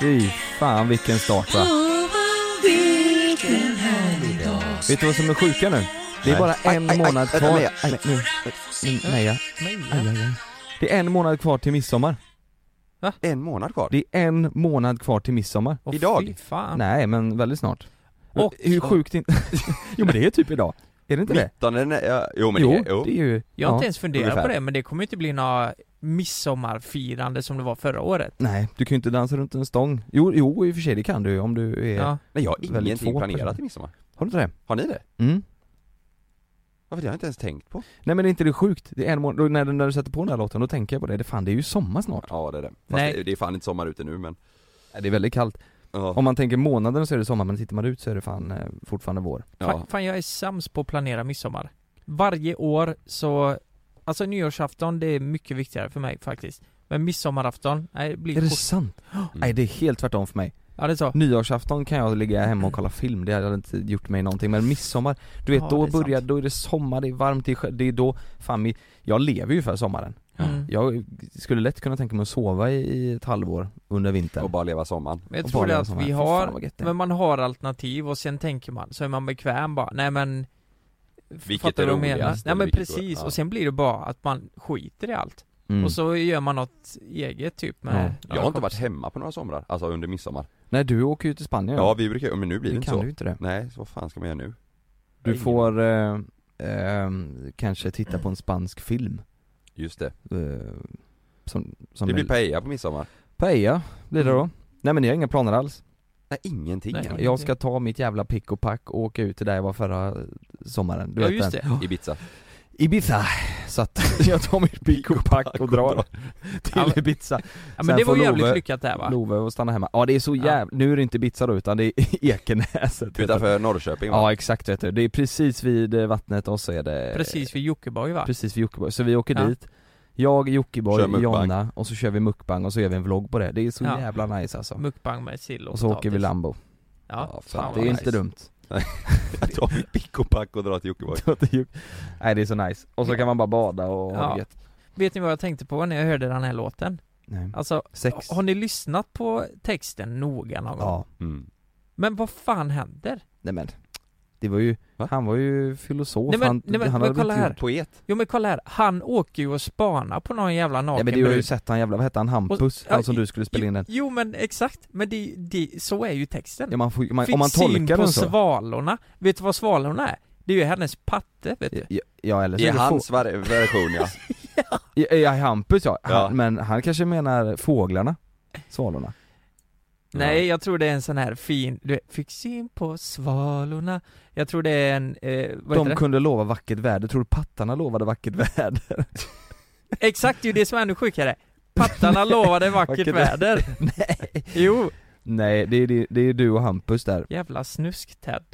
Fy fan vilken start va? Vet du vad som är sjuka nu? Det är bara en månad kvar. Nej, aj. Det är en månad kvar till midsommar. En månad kvar? Det är en månad kvar till midsommar. Idag? Fan. Nej men väldigt snart. Och- Hur sjukt inte... jo men det är typ idag. Är det inte det? 19, ja, jo men jo, det är, jo. det är ju... Jag har ja. inte ens funderat ungefär. på det, men det kommer inte bli några midsommarfirande som det var förra året. Nej, du kan ju inte dansa runt en stång. Jo, jo i och för sig det kan du om du är... Ja. Nej jag har Väldigt ingenting få planerat till midsommar. Har du inte det? Har ni det? Mm. Varför det har jag inte ens tänkt på? Nej men är inte det sjukt? Det är en månad, när, när du sätter på den här låten, då tänker jag på det, det fan det är ju sommar snart. Ja det är det. Fast Nej. det, det är fan inte sommar ute nu men Nej, Det är väldigt kallt. Ja, Om man tänker månaden så är det sommar, men tittar man ut så är det fan eh, fortfarande vår. ja. Fan, fan jag är sams på att planera midsommar. Varje år så, alltså nyårsafton det är mycket viktigare för mig faktiskt. Men midsommarafton, nej det blir Är det kort. sant? Mm. Nej det är helt tvärtom för mig. Ja det är så. Nyårsafton kan jag ligga hemma och kolla film, det hade inte gjort mig någonting, men midsommar, du vet Ja, då är sant. börjar, då är det sommar, det är varmt, det är, det är då, fan jag lever ju för sommaren. Mm. Jag skulle lätt kunna tänka mig att sova i, ett halvår under vintern. Och bara leva sommaren. Men jag tror det att här. vi har, men man har alternativ och sen tänker man, så är man bekväm bara, nej men Vilket Fattar är du vad jag menar? roligast Nej men precis, ja. och sen blir det bara att man skiter i allt. Mm. Och så gör man något eget typ med Ja. Jag har inte varit hemma på några somrar, alltså under midsommar. Nej du åker ju till Spanien Ja vi brukar men nu blir det det inte kan så. du inte det. Nej, så vad fan ska man göra nu? Du får eh, eh, kanske titta på en spansk film. Just det. Eh, som, som Det blir paella på midsommar. paella blir det då. Nej men jag har inga planer alls. Nej ingenting Nej. än. Jag ska ta mitt jävla pick och pack och åka ut till där jag var förra sommaren. Du Ja vet just den. det. Ibiza. Ibiza. Så att jag tar mitt pick och pack och drar till Ja, Ibiza. Ja men Sen det var jävligt Love- lyckat där va? Love och stanna hemma. Ja det är så Ja. jävla, nu är det inte Ibiza då utan det är Ekenäset. det. Utanför Norrköping va? Ja exakt vet du, det är precis vid eh, vattnet och så är det Precis vid Jockiboi va? Precis vid Jockiboi, så vi åker Ja. dit Jag, Jockiboi. Jonna och så kör vi mukbang och så gör vi en vlogg på det. Det är så Ja. jävla nice alltså. Mukbang med sill och Och så åker vi potatis. Lambo. Ja, Ja, fan fan, Det är vad inte nice. dumt. Jag tar mitt pick och pack och drar till Jockiboi. Nej det är så nice. Och så kan man bara bada och ha Ja. det gött. Vet ni vad jag tänkte på när jag hörde den här låten? Nej. Alltså, Sex. har ni lyssnat på texten noga någon gång? Ja. Mm. Men vad fan händer? Nej men. Det var ju, Va? han var ju filosof, Nej, men- han, nej, men- han men kolla här. Poet. Jo men kolla här, han åker ju och spanar på någon jävla Ja naken men du har ju sett han jävla, vad hette han, Hampus? Och- han som du skulle spela in den. Jo men exakt, men det, det, så är ju texten. Ja, man får, man, Fick om man syn tolkar på den så. svalorna. Vet du vad svalorna är? Det är ju hennes patte, vet du. Ja, ja eller så I är det hans få- version ja. Ja, ja, Hampus ja. Han, Ja. men han kanske menar fåglarna, svalorna. Nej, jag tror det är en sån här fin, du vet, fick syn på svalorna. Jag tror det är en, eh, vad heter De det? kunde lova vackert väder, tror du pattarna lovade vackert väder? Exakt, det är ju det som är ännu sjukare. Pattarna lovade vackert, Vackert väder. Nej Jo, Nej, det är, det, det är du och Hampus där jävla snusk-Ted.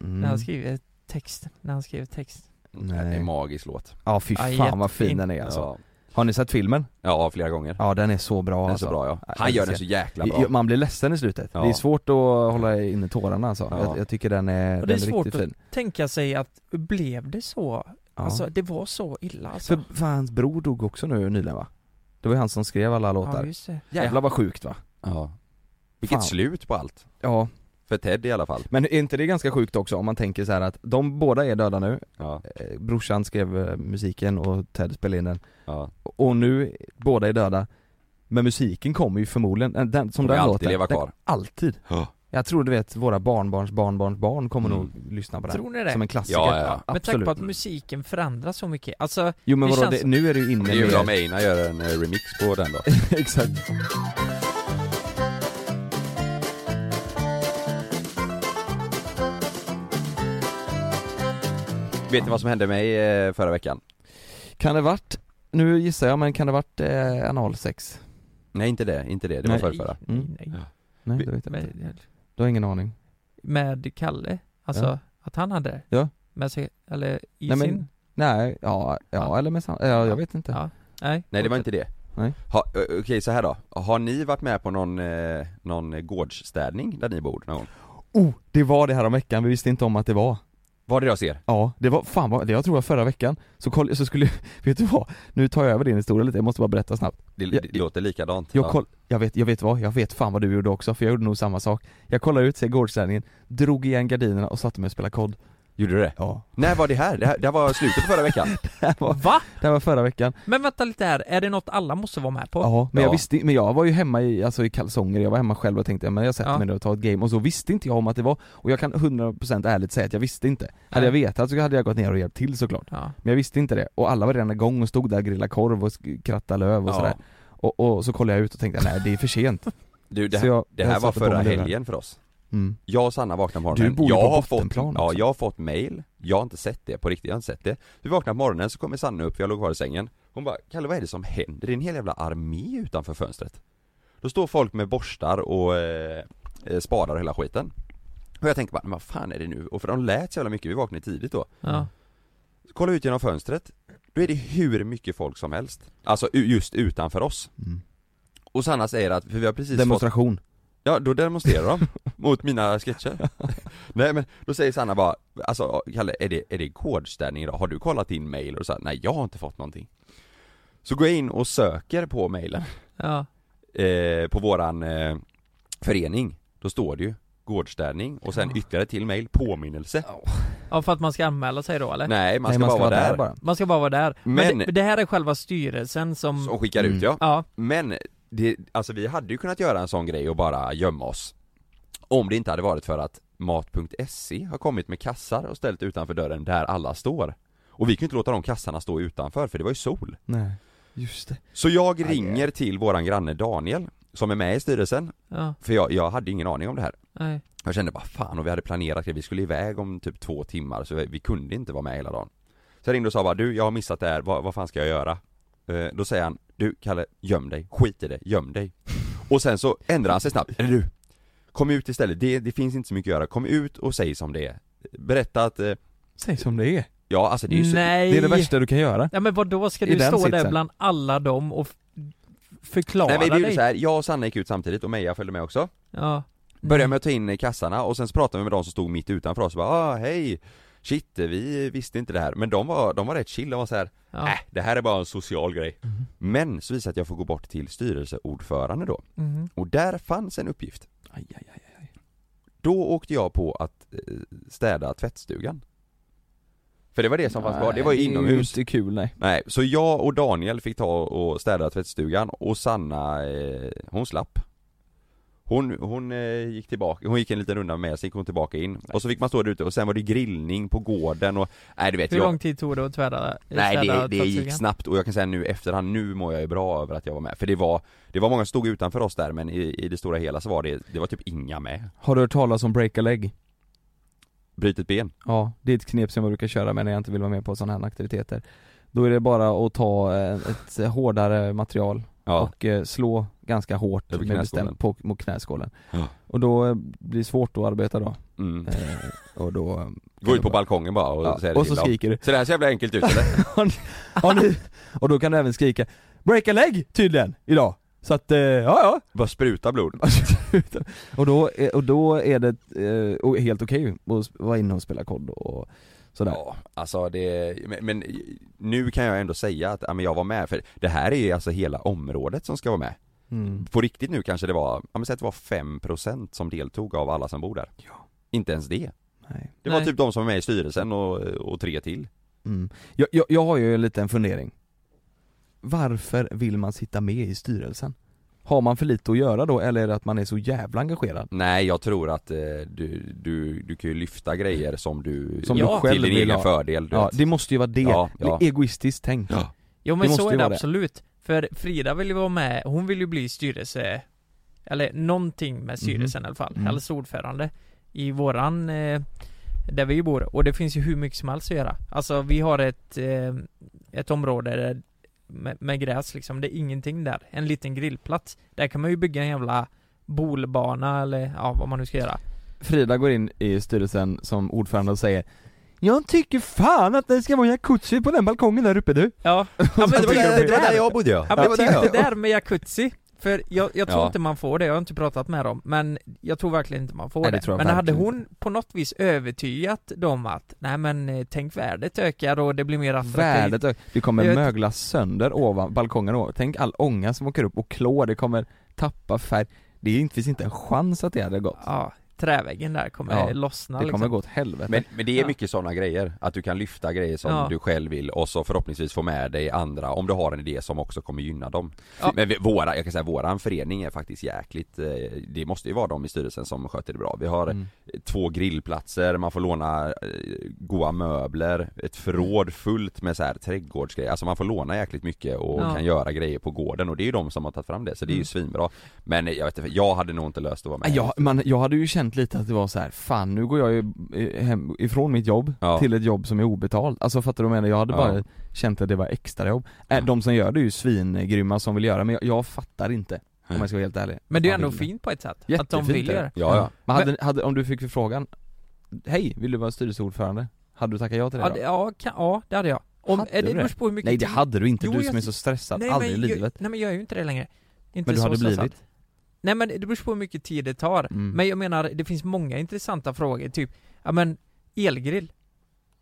mm. När han skriver text, när han skriver text. Det är en magisk låt. Ja fy Ja, fan vad fin den är alltså Ja. Har ni sett filmen? ja, flera gånger. Ja den är så bra Den är alltså. så bra ja. Ja, Han gör den så jäkla bra. Man blir ledsen i slutet, Ja. det är svårt att hålla inne tårarna alltså. Ja. jag, jag tycker den är, det är den är svårt riktigt att- fin Tänka sig att, blev det så? ja. Alltså det var så illa alltså. För, för hans bror dog också nu nyligen va? Det var ju han som skrev alla ja låtar det. Jävlar vad sjukt va? Ja. Vilket Fan. slut på allt. Ja, För Ted i alla fall. Men är inte det ganska sjukt också om man tänker så här att de båda är döda nu, Ja, eh, brorsan skrev eh, musiken och Ted spelade in den. Ja. Och nu, båda är döda. Men musiken kommer ju förmodligen, eh, den, som Kommer den alltid låten, leva den- kvar. Alltid. Ja. Jag tror du vet, våra barnbarns barnbarns barn kommer Mm. nog lyssna på den Tror ni det? Som en klassiker. Ja, ja, ja. Med tanke absolut på att musiken förändras så mycket, alltså Jo men det vadå, känns- det, nu är det ju inne Det är ju om med Einar gör en remix på den då. Exakt Vet ni vad som hände mig eh, förra veckan? Kan det varit, nu gissar jag men kan det varit eh, analsex? Nej inte det, inte det, det var Nej. förrförra Mm. Nej, nej. Nej Vi- det vet jag inte, Med, du har ingen aning? med Kalle, alltså Ja. att han hade det? Ja. Med sig, eller i Nej, men- sin? Nej, ja, ja, Ja. eller med sam- ja, jag vet inte Ja. Nej, Nej det var inte det Nej. ha, ö, Okej så här då, har ni varit med på någon, eh, någon gårdsstädning där ni bor någon gång? Oh, det var det här om veckan, vi visste inte om att det var Var det jag ser? Ja, det var, fan vad, det jag tror var förra veckan, så, koll, så skulle, vet du vad? Nu tar jag över din historia lite, jag måste bara berätta snabbt Det, Jag- det låter likadant Jag, ja. koll, jag vet, jag vet vad, jag vet fan vad du gjorde också, för jag gjorde nog samma sak Jag kollade ut, ser gårdsstädningen, drog igen gardinerna och satte mig och spelade kod Gjorde du det? Ja, När var det här? Det här, det här var slutet på förra veckan? det här var, Va? det här var förra veckan Men vänta lite här, är det något alla måste vara med på? Ja, men jag Ja. visste men jag var ju hemma i, alltså i kalsonger, jag var hemma själv och tänkte men jag sätter Ja. mig ner och tar ett game och så visste inte jag om att det var, och jag kan 100% ärligt säga att jag visste inte Hade jag Nej. vetat så hade jag gått ner och hjälpt till såklart Ja. Men jag visste inte det, och alla var redan igång och stod där och grillade korv och krattade löv och Ja. sådär och, och så kollade jag ut och tänkte nej det är för sent Du, det, jag- det jag här var förra helgen för oss mm. Jag och Sanna vaknade på morgonen, Du bor ju jag på har fått, bottenplan Ja, också. jag har fått mail, jag har inte sett det, på riktigt, jag har inte sett det Vi vaknar på morgonen så kommer Sanna upp, jag låg kvar i sängen Hon bara 'Kalle vad är det som händer? Det är en hel jävla armé utanför fönstret' Då står folk med borstar och eh, eh, spadar och hela skiten Och jag tänker bara, vad fan är det nu? Och för de lät så jävla mycket, vi vaknade tidigt då Ja. Kolla ut genom fönstret Då är det hur mycket folk som helst Alltså just utanför oss Mm. Och Sanna säger att, för vi har precis fått Demonstration Ja, då demonstrerar de mot mina sketcher Nej men, då säger Sanna bara, alltså Kalle, är det, är det gårdsstädning idag? Har du kollat din mail? Och så här, nej jag har inte fått någonting Så går jag in och söker på mailen, Ja. eh, på våran eh, förening Då står det ju gårdsstädning och sen ytterligare till mail, påminnelse ja, för att man ska anmäla sig då eller? Nej, man Nej ska man bara ska vara där, bara Man ska bara vara där. Men, Men- det, det här är själva styrelsen som... Som skickar Mm. ut ja Ja. Men, det, alltså vi hade ju kunnat göra en sån grej och bara gömma oss. Om det inte hade varit för att Mat.se har kommit med kassar och ställt utanför dörren där alla står. Och vi kan ju inte låta de kassarna stå utanför för det var ju sol. Nej, just det. Så jag Aj, ringer till våran granne Daniel Som är med i styrelsen. Ja. För jag, jag hade ingen aning om det här. Nej. Jag kände bara fan och vi hade planerat det, vi skulle iväg om typ två timmar så vi, vi kunde inte vara med hela dagen. Så jag ringde och sa bara du, jag har missat det här, vad, vad fan ska jag göra? Eh, då säger han, du Kalle, göm dig, skit i det, göm dig. Och sen så ändrar han sig snabbt, eller du. Kom ut istället, det, det finns inte så mycket att göra, kom ut och säg som det är. Berätta att, eh, Säg som det är, ja alltså det är ju så, Nej! det är det värsta du kan göra. Ja men vad då ska I du den stå där sitsen. bland alla dem och förklara Nej men vi gjorde dig? så här, jag och Sanna gick ut samtidigt och Meja följde med också. Ja. Började med att ta in kassarna och sen så pratade vi med de som stod mitt utanför oss och bara ah, hej Shit, vi visste inte det här, men de var, de var rätt chill, de var så här, Ja. äh, det här är bara en social grej. Mhm. Men så visade det att jag får gå bort till styrelseordförande då, Mhm. och där fanns en uppgift. Aj, aj, aj, aj. Då åkte jag på att eh, städa tvättstugan. För det var det som fanns kvar, det var ju inomhus. inte kul nej. Nej, så jag och Daniel fick ta och städa tvättstugan och Sanna, eh, hon slapp Hon, hon eh, gick tillbaka, hon gick en liten runda med, sen gick hon tillbaka in. Och så fick man stå där ute och sen var det grillning på gården och, nej du vet Hur jag lång tid tog det att tvära? Nej städa det, det gick snabbt och jag kan säga nu efterhand, nu mår jag ju bra över att jag var med. För det var, det var många som stod utanför oss där men i, i det stora hela så var det, det var typ inga med. Har du hört talas om break a leg? Bryt ett ben. Ja, det är ett knep som jag brukar köra med när jag inte vill vara med på sådana här aktiviteter. Då är det bara att ta eh, ett hårdare material Ja, och eh, slå ganska hårt med bestämt på, mot knäskålen. Ja. Och då eh, blir det svårt att arbeta då. Mm. eh, Och då eh, Gå ut på bara- balkongen bara och ja, säga det Och så dem. skriker du. Så det här ser jävla enkelt ut eller? Har ni, Och då kan du även skrika 'Break a leg' tydligen, idag. Så att, eh, ja ja. Bara spruta blod. Och, då, är- och då är det eh, helt okej att vara inne och spela kod och sådär Ja, alltså det, men, men nu kan jag ändå säga att, ja, men jag var med, för det här är ju alltså hela området som ska vara med Mm. På riktigt nu kanske det var, ja men säg att det var 5% som deltog av alla som bor där Ja. Inte ens det Nej. Det var Nej. typ de som var med i styrelsen och, och tre till Mm. Jag, jag, jag har ju en liten fundering Varför vill man sitta med i styrelsen? Har man för lite att göra då eller är det att man är så jävla engagerad? Nej jag tror att eh, du, du, du kan ju lyfta grejer som du, Som du till själv din vill egen ha. fördel du Ja, vet. det måste ju vara det. Ja, Det ja. Egoistiskt tänkt. Ja. Jo Det men måste så är det vara det. absolut. För Frida vill ju vara med, hon vill ju bli styrelse Eller någonting med styrelsen i alla fall, Mm. eller ordförande I våran, eh, där vi bor, och det finns ju hur mycket som helst att göra Alltså vi har ett, eh, ett område där, med, med gräs liksom, det är ingenting där. En liten grillplats. Där kan man ju bygga en jävla bolbana eller ja, vad man nu ska göra. Frida går in i styrelsen som ordförande och säger Jag tycker fan att det ska vara jacuzzi på den balkongen där uppe du. Ja, ja men det, var där, det jag bodde ja, Ja men det där med jacuzzi För jag, jag tror Ja. inte man får det, jag har inte pratat med dem Men jag tror verkligen inte man får Nej, det det, Men hade hon på något vis övertygat dem att Nej men eh, tänk värdet ökar och det blir mer attraktivt. Värdet, ö- det kommer Jag mögla sönder ovan balkongen ovan. Tänk all ånga som åker upp och klår, det kommer tappa färg. Det finns inte en chans att det hade gått. Ja, träväggen där kommer Ja, lossna Det liksom. kommer gå åt helvete Men, men det är Ja. mycket sådana grejer, att du kan lyfta grejer som Ja. du själv vill och så förhoppningsvis få med dig andra om du har en idé som också kommer gynna dem Ja. Men vi, våra, jag kan säga våran förening är faktiskt jäkligt, eh, det måste ju vara de i styrelsen som sköter det bra Vi har Mm. två grillplatser, man får låna eh, goa möbler, ett förråd fullt med så här trädgårdsgrejer, alltså man får låna jäkligt mycket och Ja. kan göra grejer på gården och det är ju de som har tagit fram det så det är ju Mm. svinbra Men jag vet inte, jag hade nog inte löst att vara med Nej, jag, man, jag hade ju känt lite att det var så här, fan nu går jag ju eh, hem ifrån mitt jobb Ja. till ett jobb som är obetalt Alltså fattar du vad jag menar? Jag hade Ja. bara känt att det var extrajobb äh, De som gör det är ju svingrymma som vill göra men jag, jag fattar inte Om jag ska vara helt ärlig Men det är ändå fint på ett sätt, att de Jättefint vill det. göra Ja, ja. Men hade, hade, om du fick förfrågan Hej, vill du vara styrelseordförande? Hade du tackat ja till det Ja, då? ja, kan, ja det hade jag Om, Hade är det du det? beror på hur mycket Nej det hade du inte, Jo, du jag- som är så stressad, Nej, aldrig i men jag, livet Nej men jag är ju inte det längre inte Men du så hade stressad. Nej men det beror på hur mycket tid det tar. Mm. Men jag menar, det finns många intressanta frågor, typ, ja men elgrill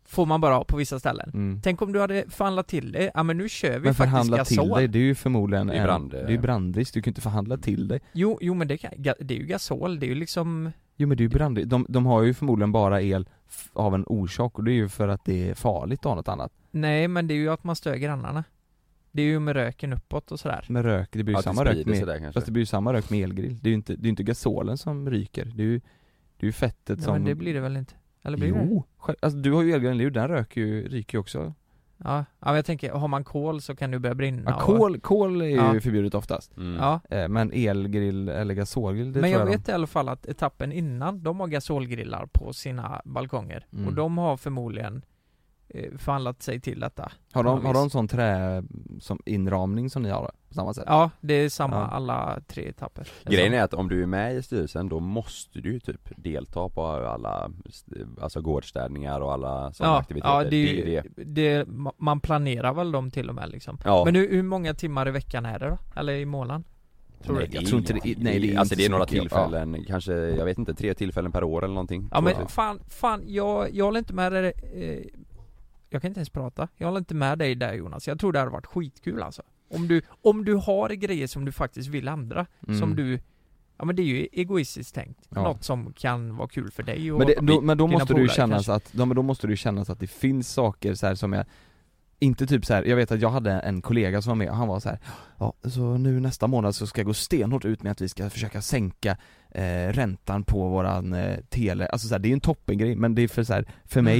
Får man bara ha på vissa ställen. Mm. Tänk om du hade förhandlat till det, ja men nu kör vi Men faktiskt förhandla till gasol. dig, det är ju förmodligen Det är en- brand- det är ju brandrisk, du kan ju inte förhandla till dig. Jo, jo men det, kan, det är ju gasol, det är ju liksom Jo men det är ju brandrisk, de, de har ju förmodligen bara el av en orsak och det är ju för att det är farligt att ha något annat. Nej men det är ju att man stör grannarna Det är ju med röken uppåt och sådär Med rök, det blir ju det samma rök med, där kanske. fast det blir ju samma rök med elgrill Det är ju inte, det är inte gasolen som ryker, det är ju, det är ju fettet Nej, som men det blir det väl inte? Eller blir det? Jo, själv- alltså du har ju elgrill, den röker ju, ryker ju också Ja, ja men jag tänker, har man kol så kan det börja brinna Ja, och- kol, kol är ju Ja. förbjudet oftast Mm. Ja, Eh, Men elgrill eller gasolgrill, det men jag jag vet i alla fall att etappen innan, de har gasolgrillar på sina balkonger Mm. Och de har förmodligen förhandlat sig till detta de, Har de, har de sån trä, som inramning som ni har på samma sätt? Ja, det är samma Ja. alla tre etapper Grejen är att om du är med i styrelsen då måste du ju typ delta på alla, alltså gårdsstädningar och alla sådana Ja, aktiviteter ja det, är ju, det. det, man planerar väl dem till och med liksom Ja. Men hur, hur många timmar i veckan är det då? Eller i månaden? Tror nej, det Jag tror inte det- nej, det är Alltså det är några mycket, ja. tillfällen, kanske, jag vet inte, tre tillfällen per år eller någonting Ja men jag. fan, fan, jag, jag håller inte med dig eh, Jag kan inte ens prata, jag håller inte med dig där Jonas, jag tror det hade varit skitkul alltså Om du, om du har grejer som du faktiskt vill ändra, Mm. som du Ja men det är ju egoistiskt tänkt, Ja. något som kan vara kul för dig och Men, det, då, men då måste du ju polare känna kanske. att, ja, men då måste du ju känna att det finns saker så som jag inte typ så här, jag vet att jag hade en kollega som var med och han var så här, ja så nu nästa månad så ska jag gå stenhårt ut med att vi ska försöka sänka eh, räntan på våran eh, tele, alltså så här, det är ju en toppengrej men det är för så här, för Mm.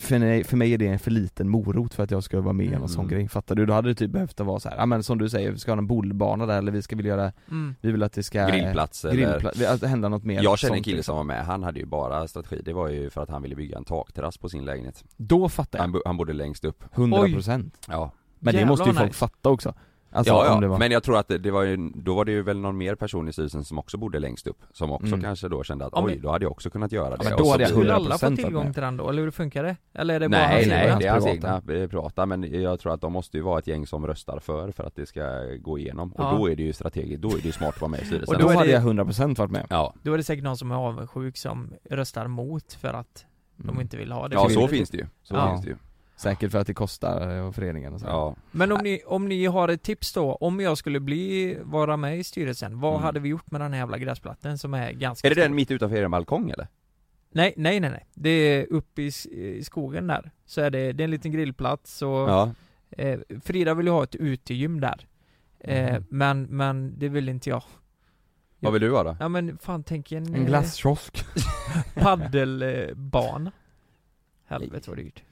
För mig, för mig är det en för liten morot för att jag ska vara med i en sån Mm. grej, fattar du? Då hade det typ behövt att vara så här, ja men som du säger, vi ska ha en bolbana där eller vi ska vilja göra, mm. vi vill att det ska Grillplats eller grillpla- att det händer något mer Jag känner en kille liksom. som var med, han hade ju bara strategi, det var ju för att han ville bygga en takterrass på sin lägenhet Då fattar Han, jag, bo- han bodde längst upp 100% Ja Men det Jävlar måste ju folk nice. fatta också Alltså ja, ja. om det var men jag tror att det, det var ju, då var det ju väl någon mer person i styrelsen som också bodde längst upp Som också Mm. kanske då kände att Ja, men- oj, då hade jag också kunnat göra det men Och då så hade jag blir det- Skulle 100% alla få tillgång till den då, eller hur funkar det? Eller är det bara Nej hans nej, egna? det är hans egna eh, privata men jag tror att de måste ju vara ett gäng som röstar för för att det ska gå igenom Och Ja. då är det ju strategiskt, då är det ju smart att vara med i styrelsen Och Då hade jag 100% varit med Ja, Då är det säkert någon som är avundsjuk som röstar mot för att de Mm. inte vill ha det ja så det- finns det ju, så Ja. finns det ju Säkert för att det kostar eh, och föreningen och så. Ja, Men om ni, om ni har ett tips då, om jag skulle bli, vara med i styrelsen, vad Mm. hade vi gjort med den här jävla gräsplattan som är ganska Är det stor? den mitt utanför er balkong eller? Nej, nej, nej, nej. Det är uppe i, i skogen där. Så är det, det är en liten grillplats och Ja, eh, Frida vill ju ha ett utegym där. Eh, Mm. men, men det vill inte jag. vad vill du ha då? Ja men fan tänk en, En glasskiosk. eh, paddelbana. Helvete vad dyrt.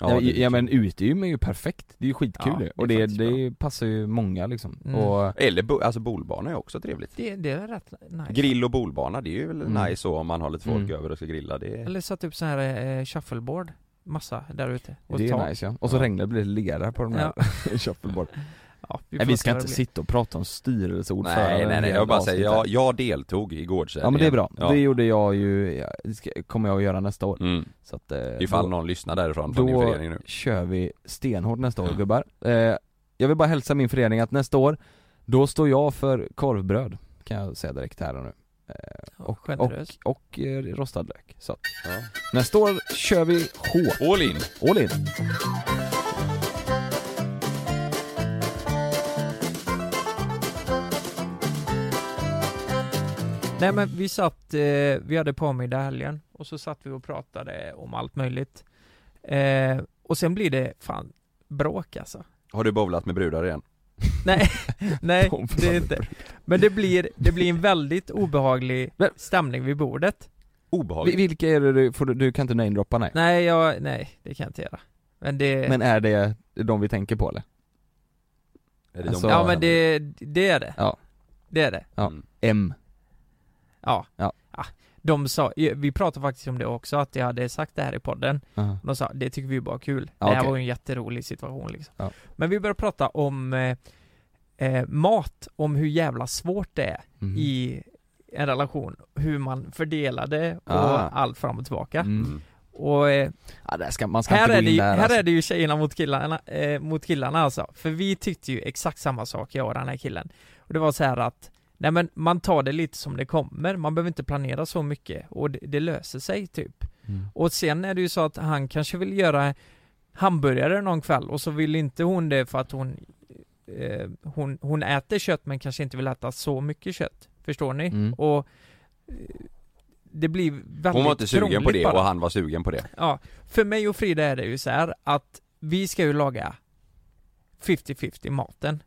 Ja, det ja, ja men utegym är ju perfekt, det är ju skitkul Ja, ju. Och det det, det passar ju många liksom. Mm. Och Eller bo, alltså bolbana är också trevligt Det, det är rätt nice. Grill och bolbana, det är ju väl Mm. nice så om man har lite folk Mm. över och ska grilla, det. Eller satt upp så här eh, shuffleboard. Massa där ute. Och det är tak. nice ja. Och så Ja. regnar det blir det lera på de här shuffleboard. Ja, Nej får vi ska inte sitta och prata om styrelseordförande Nej nej nej, jag bara säga, jag, jag deltog i gårdssändningen Ja men det är bra, ja. det gjorde jag ju, det kommer jag att göra nästa år. Mm. Så att, eh, Ifall då, någon lyssnar därifrån från din då förening nu kör vi stenhårt nästa år gubbar. Eh, jag vill bara hälsa min förening att nästa år, då står jag för korvbröd, kan jag säga direkt här och nu. Eh, Ja, och, och, generös. och eh, rostad lök. Så att, ja. nästa år kör vi hårt, All in! all in. Nej men vi satt, eh, vi hade påmiddag helgen och så satt vi och pratade om allt möjligt. Eh, och sen blir det fan bråk alltså. Har du bowlat med brudar igen? Nej, nej De det är inte. Men det blir, det blir en väldigt obehaglig stämning vid bordet. Obehagligt Vi- Vilka är det du, får du, du kan inte namedroppa nej? Nej, jag, nej det kan jag inte göra. Men det, Men är det de vi tänker på eller? Är det Alltså- de ja men det, det är det. Ja. Det är det. Ja. Mm. M Ja. Ja. Ah, De sa, vi pratade faktiskt om det också, att jag hade sagt det här i podden. Aha. De sa, det tycker vi bara var kul. Ja, det här okej. var ju en jätterolig situation liksom. Ja. Men vi började prata om eh, eh, mat, om hur jävla svårt det är Mhm. i en relation. Hur man fördelade och Ah. allt fram och tillbaka. Mm. Mm. Och eh, Ja, där ska, man ska här, inte är gå det, in ju, där här alltså. är det ju tjejerna mot killarna, eh, mot killarna alltså. För vi tyckte ju exakt samma sak, jag och den här killen. Och det var så här att, nej men man tar det lite som det kommer, man behöver inte planera så mycket och det, det löser sig typ. Mm. Och sen är det ju så att han kanske vill göra hamburgare någon kväll och så vill inte hon det för att hon eh, hon, hon äter kött men kanske inte vill äta så mycket kött. Förstår ni? Mm. Och eh, det blir väldigt Hon var inte sugen på det bara. och han var sugen på det Ja, för mig och Frida är det ju så här att vi ska ju laga 50-50 maten.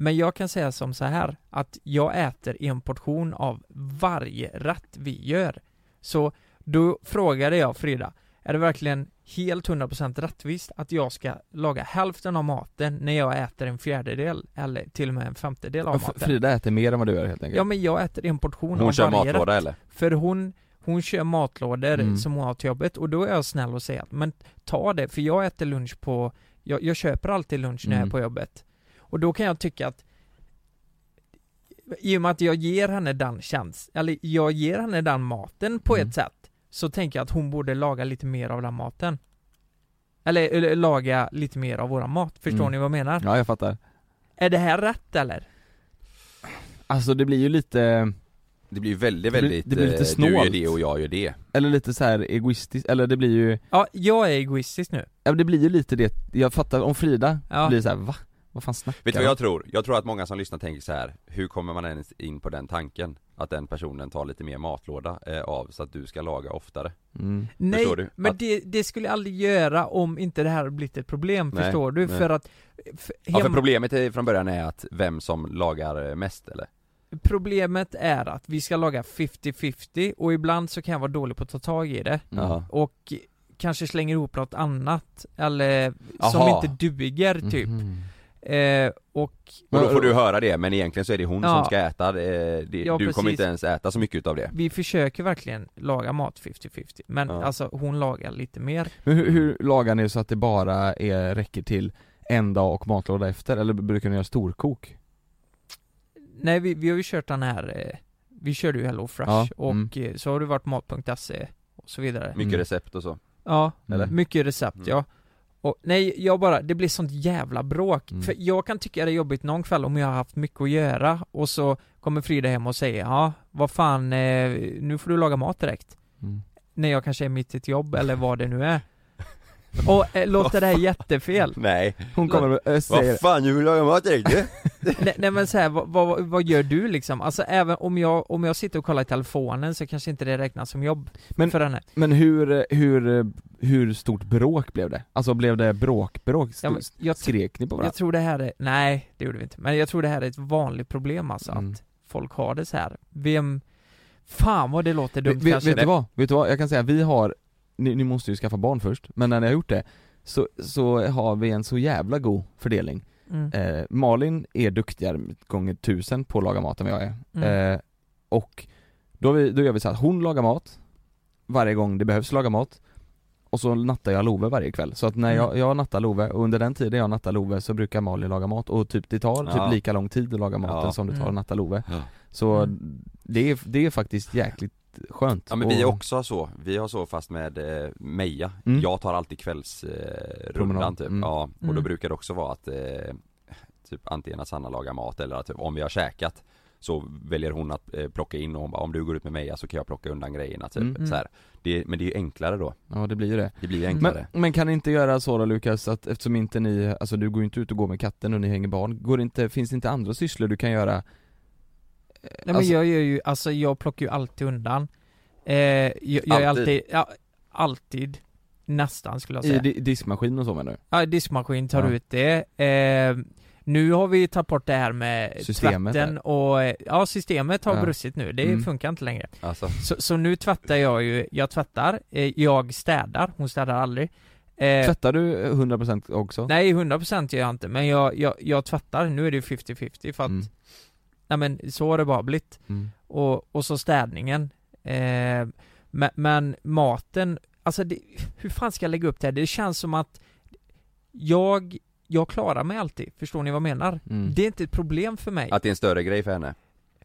Men jag kan säga som så här att jag äter en portion av varje rätt vi gör. Så då frågade jag Frida, är det verkligen helt 100% rättvist att jag ska laga hälften av maten när jag äter en fjärdedel eller till och med en femtedel av maten? Frida äter mer än vad du gör helt enkelt Ja men jag äter en portion Hon av kör varje matlåda rätt. eller? För hon, hon kör matlådor Mm. som hon har till jobbet och då är jag snäll och säger att men ta det, för jag äter lunch på, jag, jag köper alltid lunch när jag Mm. är på jobbet. Och då kan jag tycka att i och med att jag ger henne den tjänst, eller jag ger henne den maten på Mm. ett sätt, så tänker jag att hon borde laga lite mer av den maten. Eller, eller laga lite mer av våran mat, förstår Mm. ni vad jag menar? Ja jag fattar Är det här rätt eller? Alltså det blir ju lite, Det blir väldigt Det blir- väldigt, det blir lite eh, du gör det och jag gör det eller lite så här egoistiskt, eller det blir ju, Ja, jag är egoistisk nu. ja men det blir ju lite det, jag fattar, om Frida Ja. blir så här, va? Vad fan snackar Vet du vad de?" jag tror? Jag tror att många som lyssnar tänker så här. hur kommer man ens in på den tanken? Att den personen tar lite mer matlåda eh, av så att du ska laga oftare mm. Nej, du? men Att- det, det skulle jag aldrig göra om inte det här hade blivit ett problem, Nej, förstår du? nej. För att för, Ja för hem- problemet är, från början är att vem som lagar eh, mest eller? problemet är att vi ska laga 50-50 och ibland så kan jag vara dålig på att ta tag i det Ja. och kanske slänger ihop något annat eller som Jaha. inte duger typ. Mhm. Eh, och Och då får du höra det, men egentligen så är det hon Ja. som ska äta det, det, Ja, Du kommer precis. inte ens äta så mycket utav det vi försöker verkligen laga mat 50-50 men Ja. alltså hon lagar lite mer. Men hur, hur lagar ni så att det bara är, räcker till en dag och matlåda efter, eller brukar ni göra storkok? Nej vi, vi har ju kört den här, eh, vi körde ju Hello Fresh Ja, och mm. eh, så har det varit mat.se och så vidare. Mycket Mm. recept och så Ja, Eller? mycket recept Mm. ja. Och nej, jag bara, det blir sånt jävla bråk. Mm. För jag kan tycka det är jobbigt någon kväll om jag har haft mycket att göra och så kommer Frida hem och säger ja, vad fan, eh, nu får du laga mat direkt. Mm. När jag kanske är mitt i ett jobb eller vad det nu är. Och äh, låter det här jättefel? Nej Hon kommer och äh, säger Vad fan, du vill laga mat direkt du? nej, nej men så här, vad, vad, vad gör du liksom? Alltså även om jag, om jag sitter och kollar i telefonen så kanske inte det räknas som jobb Men- för henne Men hur, hur, hur stort bråk blev det? Alltså blev det bråk, bråk? ja, men, jag, Skrek ni på varandra? jag tror det här är, nej det gjorde vi inte, men jag tror det här är ett vanligt problem alltså Mm. att folk har det så här. Vem, fan vad det låter dumt vet, kanske vet du vad? Vet du vad? Jag kan säga, vi har, ni, ni måste ju skaffa barn först, men när ni har gjort det så, så har vi en så jävla god fördelning Mm. eh, Malin är duktigare gånger tusen på att laga mat än vad jag är Mm. eh, Och då, vi, då gör vi så att hon lagar mat Varje gång det behövs laga mat Och så nattar jag Love varje kväll, så att när Mm. jag, jag nattar Love, och under den tiden jag nattar Love så brukar Malin laga mat och typ det tar Ja. typ lika lång tid att laga maten Ja. som det tar Mm. att natta Love Ja. Så Mm. det, är, det är faktiskt jäkligt skönt Ja men vi är Och- också så, vi har så fast med eh, Meja, Mm. jag tar alltid kvällsrundan eh, typ, Mm. ja, och då Mm. brukar det också vara att eh, Typ antingen att Sanna lagar mat eller att typ, om vi har käkat Så väljer hon att eh, plocka in och hon bara, om du går ut med Meja så kan jag plocka undan grejerna typ, Mm. så här. Det, Men det är ju enklare då, Ja det blir ju det det blir ju enklare men, men kan ni inte göra så då Lukas, att eftersom inte ni, alltså du går ju inte ut och går med katten och ni hänger barn, går det inte, finns det inte andra sysslor du kan göra? Nej men alltså- jag gör ju, alltså jag plockar ju alltid undan eh, jag, är Alltid? alltid, ja, alltid Nästan skulle jag I säga di- diskmaskin och så menar du? Ja, diskmaskin tar Ja. ut det. Eh, nu har vi tagit bort det här med Systemet tvätten där. och, eh, ja systemet har Ja. brustit nu, det Mm. funkar inte längre. Alltså, Så, så nu tvättar jag ju, jag tvättar, eh, jag städar, hon städar aldrig. Eh, Tvättar du 100% också? nej 100% gör jag inte, men jag, jag, jag tvättar, nu är det ju 50-50 för att, Mm. Nej men så har det bara blivit. Mm. Och, och så städningen. Eh, men, men maten, alltså det, hur fan ska jag lägga upp det här? Det känns som att jag, jag klarar mig alltid, förstår ni vad jag menar? Mm. Det är inte ett problem för mig. att det är en större grej för henne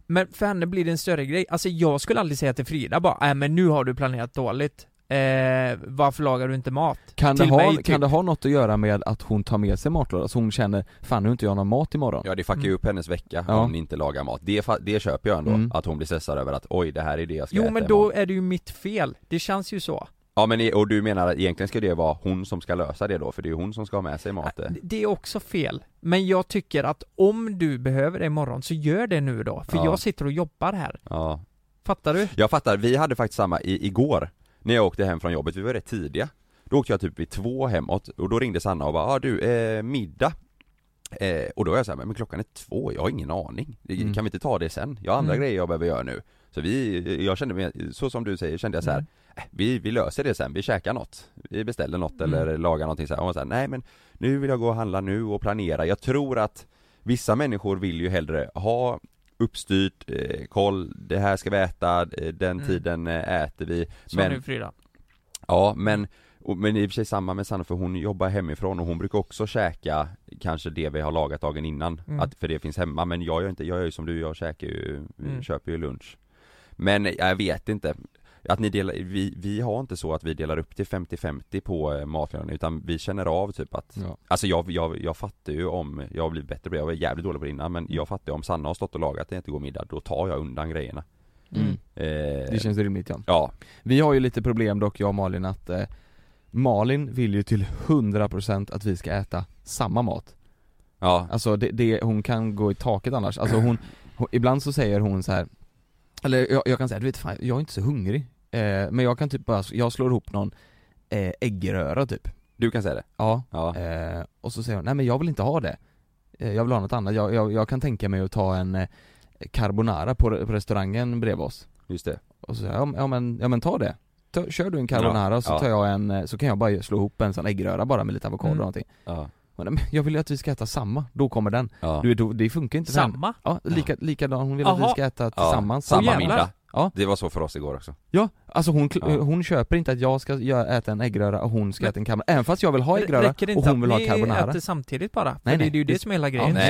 Men för henne blir det en större grej. Alltså jag skulle aldrig säga till Frida bara, nej men nu har du planerat dåligt. Eh, varför lagar du inte mat? Kan, det ha, mig, typ. kan det ha något att göra med att hon tar med sig matlåda? Så hon känner, fan nu inte jag någon mat imorgon? Ja det fuckar ju Mm. upp hennes vecka Ja. om ni inte lagar mat, det, det köper jag ändå, Mm. att hon blir stressad över att oj det här är det jag ska Jo äta men imorgon. då är det ju mitt fel. Det känns ju så. Ja men och du menar att egentligen ska det vara hon som ska lösa det då, för det är ju hon som ska ha med sig mat eh. Det är också fel. Men jag tycker att om du behöver det imorgon så gör det nu då. För Ja. jag sitter och jobbar här. Ja Fattar du? Jag fattar, vi hade faktiskt samma i, igår När jag åkte hem från jobbet, vi var rätt tidiga Då åkte jag typ vid två hemåt och då ringde Sanna och bara ah, du, eh, middag eh, Och då var jag såhär, men klockan är två, jag har ingen aning Mm. Kan vi inte ta det sen? Jag har andra Mm. grejer jag behöver göra nu Så vi, jag kände mig, så som du säger, kände jag så här. Mm. "Äh, vi, vi löser det sen, vi käkar något Vi beställer något Mm. eller lagar någonting så här. Och hon sa nej men nu vill jag gå och handla nu och planera Jag tror att vissa människor vill ju hellre ha uppstyrt, eh, koll, det här ska vi äta, eh, den Mm. tiden eh, äter vi Så Men- nu Frida. Ja men, och, men i och för sig samma med Sanna för hon jobbar hemifrån och hon brukar också käka kanske det vi har lagat dagen innan, Mm. att, för det finns hemma men jag gör inte, jag gör ju som du, jag käkar ju, Mm. köper ju lunch Men jag vet inte att ni delar, vi, vi har inte så att vi delar upp till 50-50 på eh, matlönen utan vi känner av typ att Ja. Alltså jag, jag, jag fattar ju om, jag har blivit bättre på det, jag var jävligt dålig på det innan men jag fattar ju om Sanna har stått och lagat en jättegod middag, då tar jag undan grejerna Mm. eh, Det känns rimligt ja Ja, Vi har ju lite problem dock jag och Malin att eh, Malin vill ju till 100% att vi ska äta samma mat ja, Alltså det, det, hon kan gå i taket annars, alltså hon, hon ibland så säger hon så här. Eller jag, jag kan säga, du vet fan, jag är inte så hungrig eh, Men jag kan typ bara, jag slår ihop någon eh, äggröra typ du kan säga det? Ja, Ja, eh, och så säger hon, nej men jag vill inte ha det eh, Jag vill ha något annat, jag, jag, jag kan tänka mig att ta en eh, carbonara på, på restaurangen bredvid oss just det Och så säger jag, ja, ja men, ja men ta det ta, Kör du en carbonara Ja, så ja. tar jag en, eh, så kan jag bara slå ihop en sån äggröra bara med lite avokado Mm. och någonting Ja, men Jag vill ju att vi ska äta samma, då kommer den ja. Du det funkar inte. Samma? Ja, lika, likadan, hon vill att Jaha. vi ska äta tillsammans Samma jävlar. middag. Ja. Det var så för oss igår också. Ja, alltså hon, Ja. hon köper inte att jag ska äta en äggröra och hon ska äta en carbonara, även fast jag vill ha äggröra Räcker det och inte hon vill ha att ni carbonara äter samtidigt bara? För Nej, det nej. är ju det Det- som är hela Ja, grejen. nej.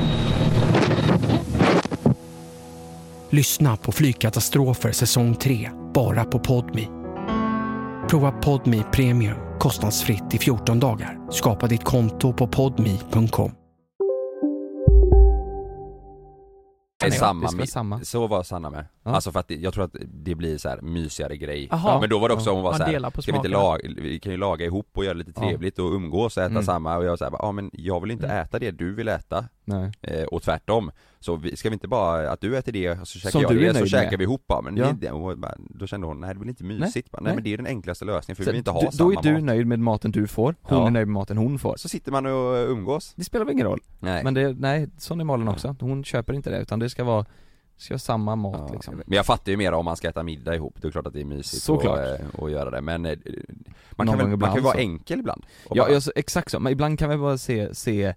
Lyssna på Flygkatastrofer säsong 3, bara på Podmi. Prova Podmi Premium kostnadsfritt i 14 dagar. Skapa ditt konto på podmi.com. Det är samma, mi- samma. så var Sanna med. Ja. Alltså för att det, jag tror att det blir så här mysigare grej. Jaha. Men då var det också, hon var så här, ska vi inte smakerna. laga, vi kan ju laga ihop och göra lite Ja. trevligt och umgås och äta Mm. samma och jag sa ja men jag vill inte Mm. äta det du vill äta eh, och tvärtom. Så vi, ska vi inte bara, att du äter det och så käkar Som jag det så käkar vi ihop bara. Men Ja. det, och bara, då kände hon, nej det blir inte mysigt. Nej, nej nej. men det är den enklaste lösningen för vi Så vill inte ha du, samma Då är du mat. nöjd med maten du får, hon Ja. är nöjd med maten hon får. Så sitter man och umgås. Det spelar väl ingen roll. Nej. Men det, nej, sån är Malin också. Hon köper inte det utan det ska vara, ska vara samma mat Ja. liksom. Men jag fattar ju mer om man ska äta middag ihop, det är klart att det är mysigt Såklart. att, eh, att göra det men eh, man Någon kan, väl, man kan ju vara så. enkel ibland och Ja, bara- ja så, exakt så, men ibland kan vi bara se, se,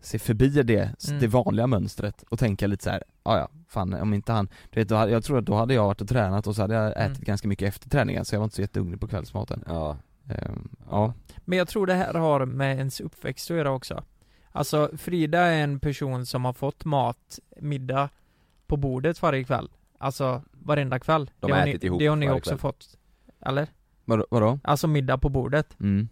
se förbi det, Mm. det vanliga mönstret och tänka lite så här, ja ja, fan om inte han, du vet, jag tror att då hade jag varit och tränat och så hade jag ätit Mm. ganska mycket efter träningen så jag var inte så jättehungrig på kvällsmaten. Ja, Ehm, ja. Men jag tror det här har med ens uppväxt att göra också. Alltså Frida är en person som har fått mat, middag, på bordet varje kväll. Alltså varenda kväll. De det har ätit ni, ihop Det har ni också kväll. fått. Eller? Vadå? vadå? Alltså middag på bordet. Mm.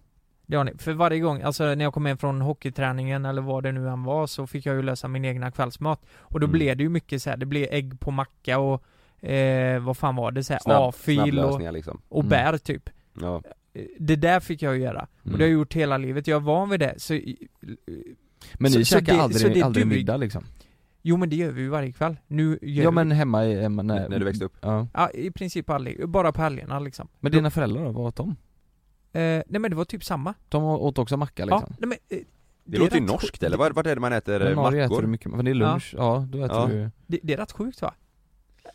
Det har ni. För varje gång, alltså när jag kom hem från hockeyträningen eller vad det nu än var så fick jag ju lösa min egna kvällsmat. Och då Mm. blev det ju mycket så här. det blev ägg på macka och eh, vad fan var det så här, Snabb, A-fil och, liksom och Mm. bär typ. Ja, Eh, Det där fick jag ju göra. Och Mm. det har jag gjort hela livet. Jag är van vid det. Så, Men ni så käkar aldrig, aldrig duger- middag liksom? Jo men det gör vi ju varje kväll. Nu gör Ja vi, men hemma i, hemma, när, när du växte upp Ja. ja, i princip aldrig. Bara på helgerna liksom. Men dina föräldrar då, vad åt de? Eh, nej men det var typ samma. De åt också macka liksom? Ja, nej, men, eh, Det, är låter ju norskt eller? Vart, vart är det man äter Men Norge mackor? äter du mycket, för det är lunch, ja, då äter Ja. du Det, det är rätt sjukt va?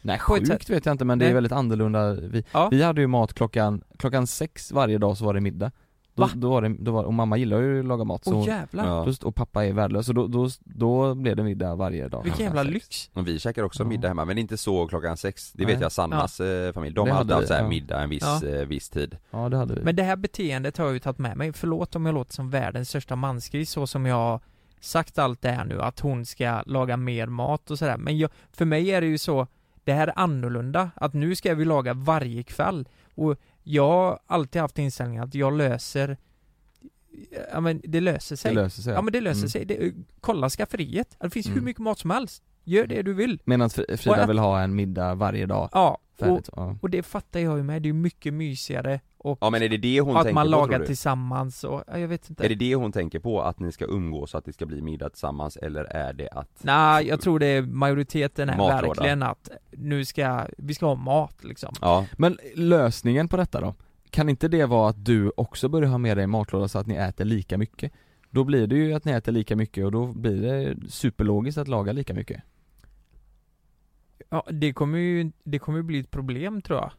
Nej sjukt vet jag inte men det Nej. är väldigt annorlunda, vi, Ja. vi hade ju mat klockan, klockan sex varje dag så var det middag Då, Va? då var det, då var, och mamma gillar ju att laga mat så Åh hon- jävlar. Ja. då, och pappa är värdelös så då, då, då blev det middag varje dag Vilken jävla sex. lyx. Och vi käkar också Ja. middag hemma, men inte så klockan sex Det Nej. vet jag Sannas eh, familj, de Det hade hade haft vi, här ja. middag en viss, Ja. eh, viss tid Ja det hade vi Men det här beteendet har jag ju tagit med mig. Förlåt om jag låter som världens största mansgris så som jag har sagt allt det här nu, att hon ska laga mer mat och sådär. Men jag, för mig är det ju så, det här är annorlunda. Att nu ska vi laga varje kväll. Och jag har alltid haft inställningen att jag löser Ja men det löser sig. Det löser sig Ja men det löser Mm. sig. Det, kolla skafferiet. Det finns hur Mm. mycket mat som helst. Gör det du vill. Medan Frida ät- vill ha en middag varje dag, Ja, och, ja. och det fattar jag ju med. Det är mycket mysigare och Ja men är det det hon att man på lagar tillsammans och, ja, jag vet inte. Är det det hon tänker på? Att ni ska umgås, att det ska bli middag tillsammans eller är det att Nej, jag tror det är majoriteten är Matlåda. verkligen att nu ska, vi ska ha mat liksom. Ja, Men lösningen på detta då? Kan inte det vara att du också börjar ha med dig matlåda så att ni äter lika mycket? Då blir det ju att ni äter lika mycket och då blir det superlogiskt att laga lika mycket Ja, det kommer ju, det kommer ju bli ett problem tror jag.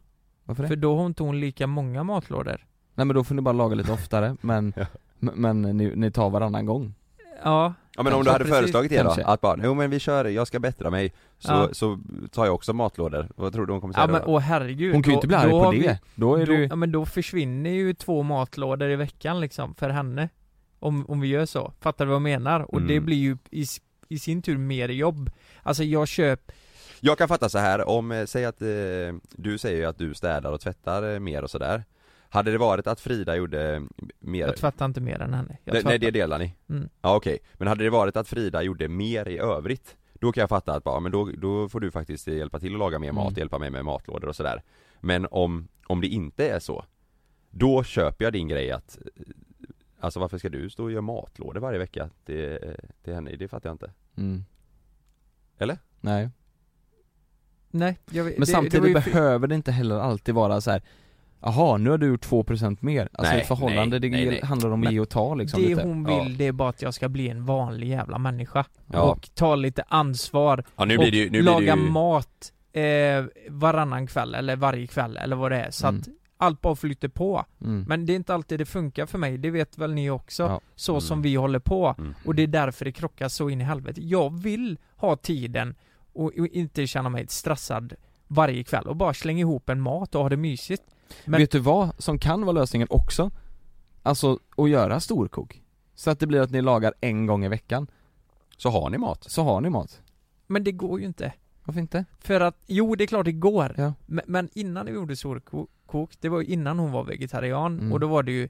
Varför det? För då har inte hon lika många matlådor. Nej men då får ni bara laga lite oftare men, Ja. men, men ni, ni tar varannan gång Ja, Ja men om du hade Precis. föreslagit det då, Kanske. att bara, jo men vi kör, jag ska bättra mig, så, Ja. så tar jag också matlådor, vad tror du hon kommer säga Ja men då? åh herregud Hon kan ju inte bli arg på det, vi- då är då, du Ja men då försvinner ju två matlådor i veckan liksom, för henne Om, om vi gör så, fattar du vad jag menar? Och det Mm. blir ju i, i sin tur mer jobb Alltså jag köper Jag kan fatta så här om, eh, säg att, eh, du säger ju att du städar och tvättar eh, mer och sådär Hade det varit att Frida gjorde eh, mer Jag tvättar inte mer än henne jag nej, det delar ni? Mm. Ja okej, men hade det varit att Frida gjorde mer i övrigt Då kan jag fatta att bara, men då, då får du faktiskt hjälpa till att laga mer mat, Mm. hjälpa mig med matlådor och sådär Men om, om det inte är så Då köper jag din grej att Alltså varför ska du stå och göra matlådor varje vecka till, till henne? Det fattar jag inte mm. Eller? Nej Nej, jag, vet- Men det, samtidigt det behöver det inte heller alltid vara så här. Jaha, nu har du gjort 2% mer. Alltså Nej, förhållande, nej, det nej, nej. handlar om att ge och ta liksom Det lite. hon vill det är bara att jag ska bli en vanlig jävla människa Ja. Och ta lite ansvar Ja nu och blir det ju, nu blir laga det ju... mat eh, varannan kväll eller varje kväll eller vad det är så Mm. att allt bara flyter på Mm. Men det är inte alltid det funkar för mig, det vet väl ni också Ja. Så Mm. som vi håller på Mm. Och det är därför det krockar så in i helvete Jag vill ha tiden och, och inte känna mig stressad varje kväll och bara slänga ihop en mat och ha det mysigt Men- Vet du vad som kan vara lösningen också? Alltså, att göra storkok. Så att det blir att ni lagar en gång i veckan. Så har ni mat? Så har ni mat. Men det går ju inte Varför inte? För att, jo det är klart det går Ja. men, men innan vi gjorde storkok, det var ju innan hon var vegetarian Mm. och då var det ju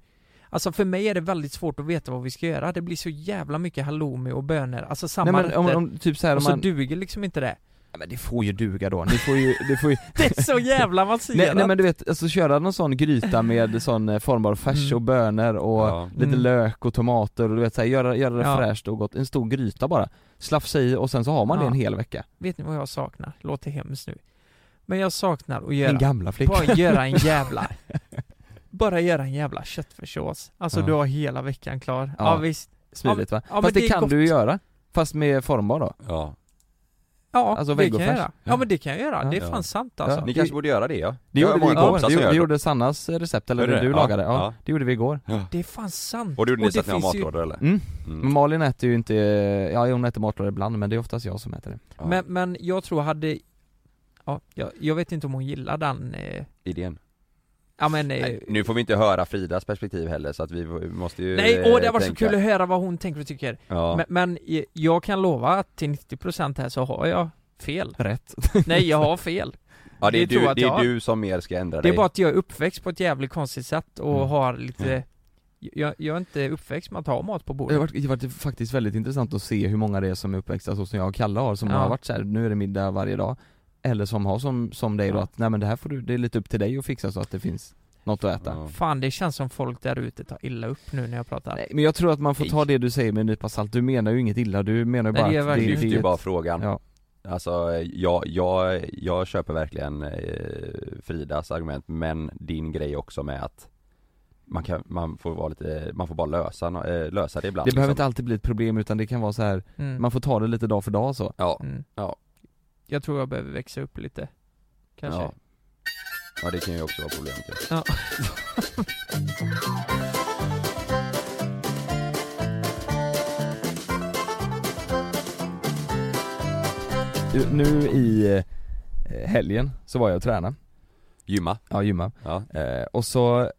Alltså för mig är det väldigt svårt att veta vad vi ska göra, det blir så jävla mycket halloumi och bönor, alltså samma Nej men om, om typ så här, Och så man... duger liksom inte det Ja, men det får ju duga då, ni får ju, det får ju Det är så jävla avancerat! nej, nej men du vet, alltså köra någon sån gryta med sån eh, formbar färs Mm. och bönor och Ja. lite Mm. lök och tomater och du vet så här, göra, göra det Ja. fräscht och gott, en stor gryta bara Slafsa i och sen så har man det Ja. en hel vecka Vet ni vad jag saknar? Låter hemskt nu Men jag saknar att göra Min gamla flicka Bara göra en jävla Bara göra en jävla köttfärssås Alltså Ja. du har hela veckan klar Ja, Ja. visst Smidigt va? Ja, Fast det, det kan gott. du ju göra Fast med formbar då Ja. Ja, Alltså det kan jag göra Ja men det kan jag göra, Ja. det är fan sant alltså Ni kanske borde göra det ja? Det gjorde vi igår, det, det gjorde Sannas recept, eller det det? du Ja. lagade, ja, Ja. det gjorde vi igår Det är fan sant Och du gjorde nyss det att ni har matlådor eller? mm. Mm. Men Malin äter ju inte, ja hon äter matlådor ibland men det är oftast jag som äter det Ja. Men, men jag tror hade Ja, jag, jag vet inte om hon gillar den eh, Idén? Ja men eh, Nej, nu får vi inte höra Fridas perspektiv heller så att vi måste ju Nej, åh det har varit så kul att höra vad hon tänker och tycker. Ja, men, men eh, jag kan lova att till 90% här så har jag fel. Rätt. Nej jag har fel. Ja det är, det du, det är har. du som mer ska ändra Det är dig. bara att jag är uppväxt på ett jävligt konstigt sätt och Mm. har lite jag, jag är inte uppväxt med att ha mat på Det bordet har varit, det har varit faktiskt väldigt intressant att se hur många det är som är uppväxta så som jag och Kalle har, som Ja. har varit så här, nu är det middag varje dag Eller som har som, som dig då Ja. att, nej men det här får du, det är lite upp till dig att fixa så att det finns något att äta Ja. Fan det känns som folk där ute tar illa upp nu när jag pratar Nej men jag tror att man får ta Nej. det du säger med en nypa salt, du menar ju inget illa, du menar ju Nej, bara det är att lyfter det ju är bara ett- frågan Ja, Alltså jag, jag, jag köper verkligen eh, Fridas argument men din grej också med att man kan, man får vara lite, man får bara lösa, eh, lösa det ibland det behöver inte liksom. alltid bli ett problem utan det kan vara så här mm. man får ta det lite dag för dag så Ja, Mm. Ja. Jag tror jag behöver växa upp lite. Kanske. Ja. Ja det kan ju också vara problemet ja. Ja. Du, Nu i eh, helgen så var jag och tränade, Gymma, ja gymma. Ja, Eh, och så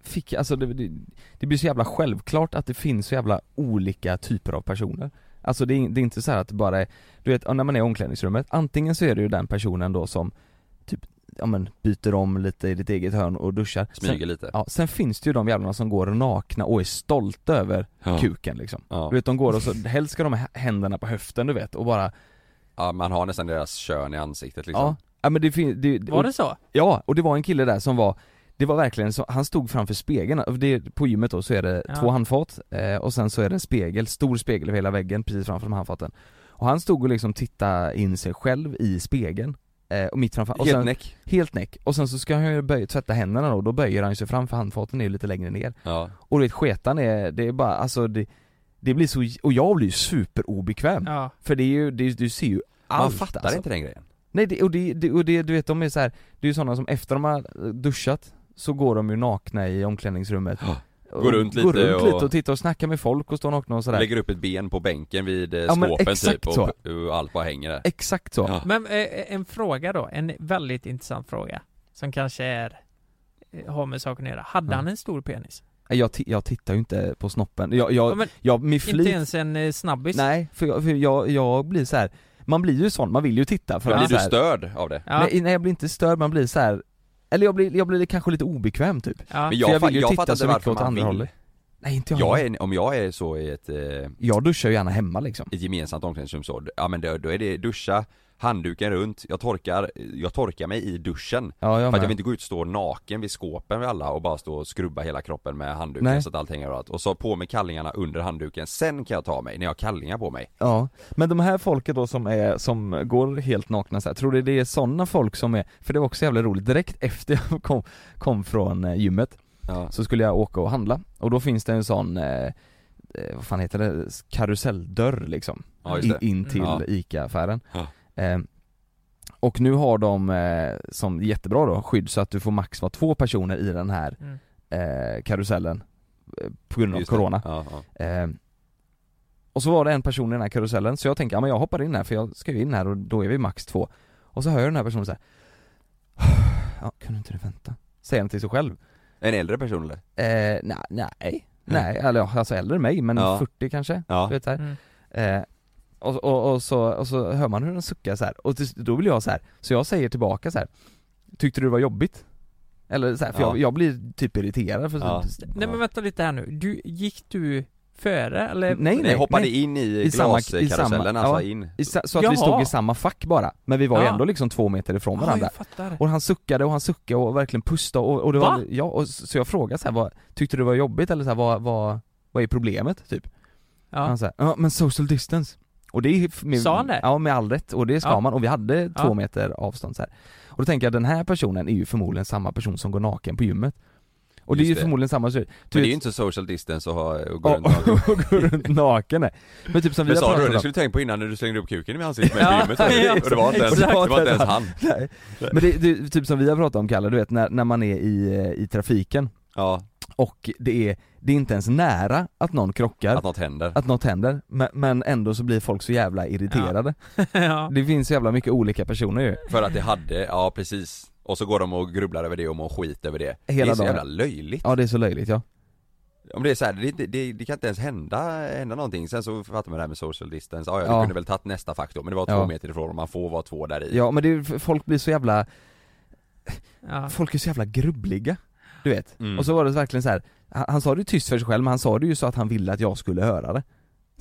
fick jag, alltså det, det, det blir så jävla självklart att det finns så jävla olika typer av personer Alltså det är, det är inte så här att det bara är, du vet när man är i omklädningsrummet, antingen så är det ju den personen då som typ, ja men byter om lite i ditt eget hörn och duschar smyger sen, lite Ja, sen finns det ju de jävlarna som går nakna och är stolta över ja. kuken liksom Ja. Du vet de går och så, helst ska de ha händerna på höften du vet och bara ja, man har nästan deras kön i ansiktet liksom Ja, ja men det finns, det, Var det så? Ja, och det var en kille där som var det var verkligen så, han stod framför spegeln, det, på gymmet då så är det Ja. två handfat eh, och sen så är det en spegel, stor spegel över hela väggen precis framför de handfaten. Och han stod och liksom tittade in sig själv i spegeln eh, och mitt framför, och Helt sen, näck. Helt näck, och sen så ska han ju böja, tvätta händerna då, då böjer han sig fram för handfaten är ju lite längre ner. Ja, Och du vet sketan är, det är bara, alltså det, det blir så, och jag blir ju superobekväm. Ja. För det är ju, det, du ser ju allt man fattar alltså. inte den grejen. Nej det, och, det, det, och det, du vet de är så här, det är ju sådana som efter de har duschat så går de ju nakna i omklädningsrummet Ja. och Gå runt lite runt och- lite och titta och snacka med folk och stå nakna och sådär Lägger upp ett ben på bänken vid eh, Ja, skåpen typ och, så. och allt bara hänger där Exakt så. Ja. Men eh, en fråga då, en väldigt intressant fråga Som kanske är eh, Har med saken att göra. Hade Ja. han en stor penis? Jag, jag tittar ju inte på snoppen, jag, jag, Ja, jag med Inte flit ens en eh, snabbis? Nej, för, jag, för jag, jag blir så här. man blir ju sån, man vill ju titta för blir du störd av det? Ja. nej, nej jag blir inte störd, man blir så här. Eller jag blir, jag blir kanske lite obekväm typ Ja. Men För jag, jag fa- vill ju jag titta så inte mycket åt andra vill hållet. Nej inte jag, jag är, Om jag är så i ett, eh, jag duschar ju gärna hemma liksom. ett gemensamt omklädningsrum så, ja men då, då är det duscha, handduken runt, jag torkar, jag torkar mig i duschen. Ja jag För att jag vill inte gå ut och stå naken vid skåpen vid alla och bara stå och skrubba hela kroppen med handduken Nej. så att allt hänger överallt Och så på med kallingarna under handduken, sen kan jag ta mig när jag har kallingar på mig. Ja, men de här folket då som är, som går helt nakna så här, tror du det är sådana folk som är, för det var också jävla roligt, direkt efter jag kom, kom från eh, gymmet Ja, så skulle jag åka och handla och då finns det en sån, eh, eh, vad fan heter det, karuselldörr liksom ja in, det in till Ja. ICA-affären Ja. eh, Och nu har de, eh, som jättebra då, skydd så att du får max vara två personer i den här Mm. eh, karusellen eh, På grund av Just corona Ja, ja. eh, Och så var det en person i den här karusellen, så jag tänker, ja men jag hoppar in här för jag ska ju in här och då är vi max två Och så hör jag den här personen så här. Ja, kunde inte du vänta? Säger han till sig själv En äldre person eller? Eh, nej, nej, nej, eller ja, alltså äldre än mig men Ja. 40 kanske, Ja. du vet så här. Mm. Eh, och, och, och, så, och så hör man hur den suckar så här. och till, då vill jag så här. så jag säger tillbaka så här. Tyckte du det var jobbigt? Eller så här, för Ja. jag, jag blir typ irriterad för Ja. Nej men vänta lite här nu, du, gick du före eller? Nej Nej, hoppade nej. in i, I glaskarusellen, alltså ja. in I, så att Jaha. vi stod i samma fack bara, men vi var ju Ja. ändå liksom två meter ifrån Ja, varandra fattar. Och han suckade och han suckade och verkligen pustade och, och det var, Va? ja, och så så jag frågade så här, vad, tyckte du det var jobbigt eller så här, vad, vad, vad är problemet typ? Ja. Han sa ja men social distance Och det är med, Sa han det? Ja med all rätt, och det ska Ja. man, och vi hade två Ja. meter avstånd så här. Och då tänker jag den här personen är ju förmodligen samma person som går naken på gymmet Och det är ju det. förmodligen samma sak Men det är ju inte social distance att ha, och gå Ja, runt naken. och gå runt naken nej. Men typ som vi Det har pratat det om skulle du tänkt på innan när du slängde upp kuken i ansiktet med Ja, gymmet ja, och det var inte ens, det var inte ens han. Nej. Men det, det, typ som vi har pratat om Kalle, du vet när, när man är i, eh, i trafiken. Ja, och det är, det är inte ens nära att någon krockar, att att, något händer. Något händer, men, men ändå så blir folk så jävla irriterade. Ja. Det finns så jävla mycket olika personer ju. För att det hade, ja precis Och så går de och grubblar över det och mår skit över det Hela Det är så dagen. jävla löjligt Ja det är så löjligt ja Om det är så här, det, det, det kan inte ens hända, hända någonting Sen så fattar man det här med social distance, ja, ja, du Ja. kunde väl tagit nästa faktor men det var två Ja. meter ifrån och man får vara två där i Ja men det folk blir så jävla, ja. folk är så jävla grubbliga Du vet, Mm. och så var det verkligen så här. Han, han sa det ju tyst för sig själv men han sa det ju så att han ville att jag skulle höra det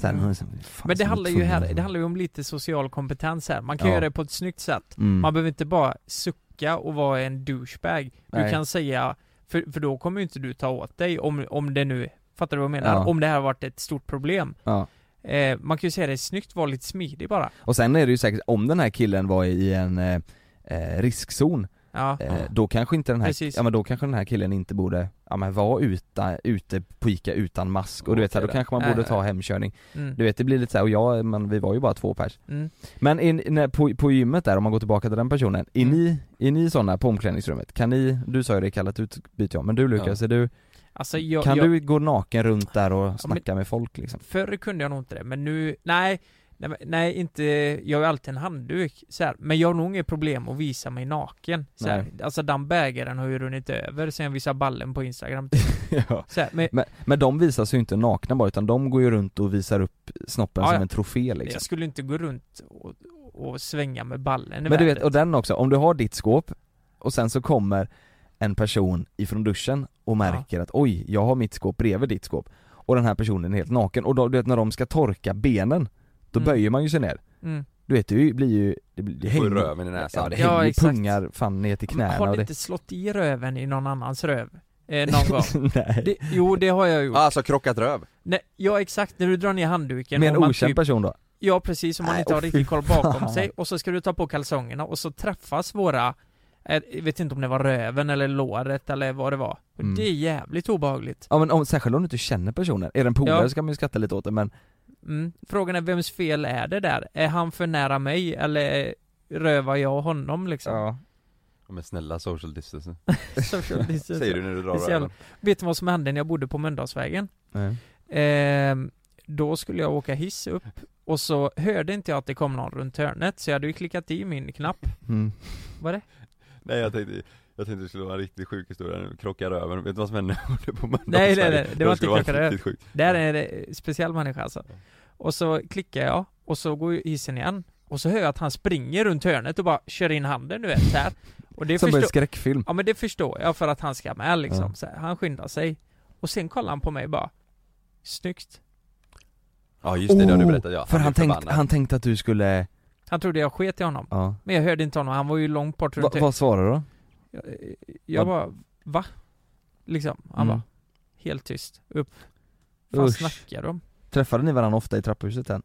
här, Mm. fan, Men det handlar ju här, det handlar ju om lite social kompetens här. Man kan Ja. göra det på ett snyggt sätt. mm. Man behöver inte bara sucka och vara en douchebag. Du Nej. kan säga, för, för då kommer ju inte du ta åt dig om, om det nu, fattar du vad jag menar? Ja. Om det här har varit ett stort problem. Ja. Eh, man kan ju säga det snyggt, vara lite smidig bara. Och sen är det ju säkert, om den här killen var i en eh, eh, riskzon Ja. eh, Då kanske inte den här, Precis. ja men då kanske den här killen inte borde, ja men vara utan, ute på Ica utan mask och du vet så här, då kanske man borde ta hemkörning Mm. Du vet det blir lite så här, och jag, men vi var ju bara två pers Mm. Men in, när, på, på gymmet där, om man går tillbaka till den personen, är Mm. ni, är ni sådana på omklädningsrummet? Kan ni, du sa ju det kallat utbyte ja, men du Lukas, är du, Alltså jag, kan jag, du gå naken runt där och snacka med folk liksom? Förr kunde jag nog inte det, men nu, nej, nej, nej inte, jag har ju alltid en handduk så här. men jag har nog inget problem att visa mig naken så här. Alltså den bägaren har ju runnit över sen jag visade ballen på instagram ja. så här, men men, men de visar sig ju inte nakna bara, utan de går ju runt och visar upp snoppen Ja, som ja. en trofé liksom jag skulle inte gå runt och, och svänga med ballen Men du vet, och den också, om du har ditt skåp och sen så kommer en person ifrån duschen och märker att oj, jag har mitt skåp bredvid ditt skåp och den här personen är helt naken och då, du vet när de ska torka benen då Mm. böjer man ju sig ner mm. Du vet, det blir ju, det, blir, det hänger röven i näsan. Ja, det Ja, hänger exakt. pungar fan ner till knäna Har och du det inte slått i röven i någon annans röv? Eh, någon gång? Nej, Det, jo det har jag gjort. Alltså krockat röv Nej, ja exakt, när du drar ner handduken med en man okänd typ, person då? Ja precis, om man Nej, inte har riktigt koll bakom fan. sig och så ska du ta på kalsongerna och så träffas våra eh, jag vet inte om det var röven eller låret eller vad det var. Mm. Det är jävligt obehagligt. Ja men om, särskilt om du inte känner personen, är det en polare Ja. så kan man ju skratta lite åt det men Mm. Frågan är vems fel är det där? Är han för nära mig eller rövar jag honom liksom? Ja, Men snälla social distance Social distance. Säger du när du drar jävla- Vet du vad som hände när jag bodde på Mölndalsvägen? Nej. Ehm, då skulle jag åka hiss upp och så hörde inte jag att det kom någon runt hörnet så jag hade ju klickat i min knapp Mm. Vad är det? Nej jag tänkte, jag tänkte det skulle vara en riktigt sjuk historia, nu krockar röven, vet du vad som hände på Nej Mölndalsvägen? nej nej, det var inte krockade. riktigt sjukt. Där är det speciell människa alltså. Och så klickar jag och så går ju hissen igen. Och så hör jag att han springer runt hörnet och bara kör in handen du vet här. Och det Som en förstår- skräckfilm. Ja men det förstår jag för att han ska med liksom. Ja. så här, Han skyndar sig. Och sen kollar han på mig bara Snyggt. Ja just det, det har du Oh, berättat ja, För han, blev tänkte, han tänkte att du skulle, Han trodde jag sket i honom ja. Men jag hörde inte honom, han var ju långt bort Va, runt vad svarade du då? Jag, jag bara, va? Liksom, han Mm. bara Helt tyst, upp Vad snackar om? Träffade ni varandra ofta i trapphuset än?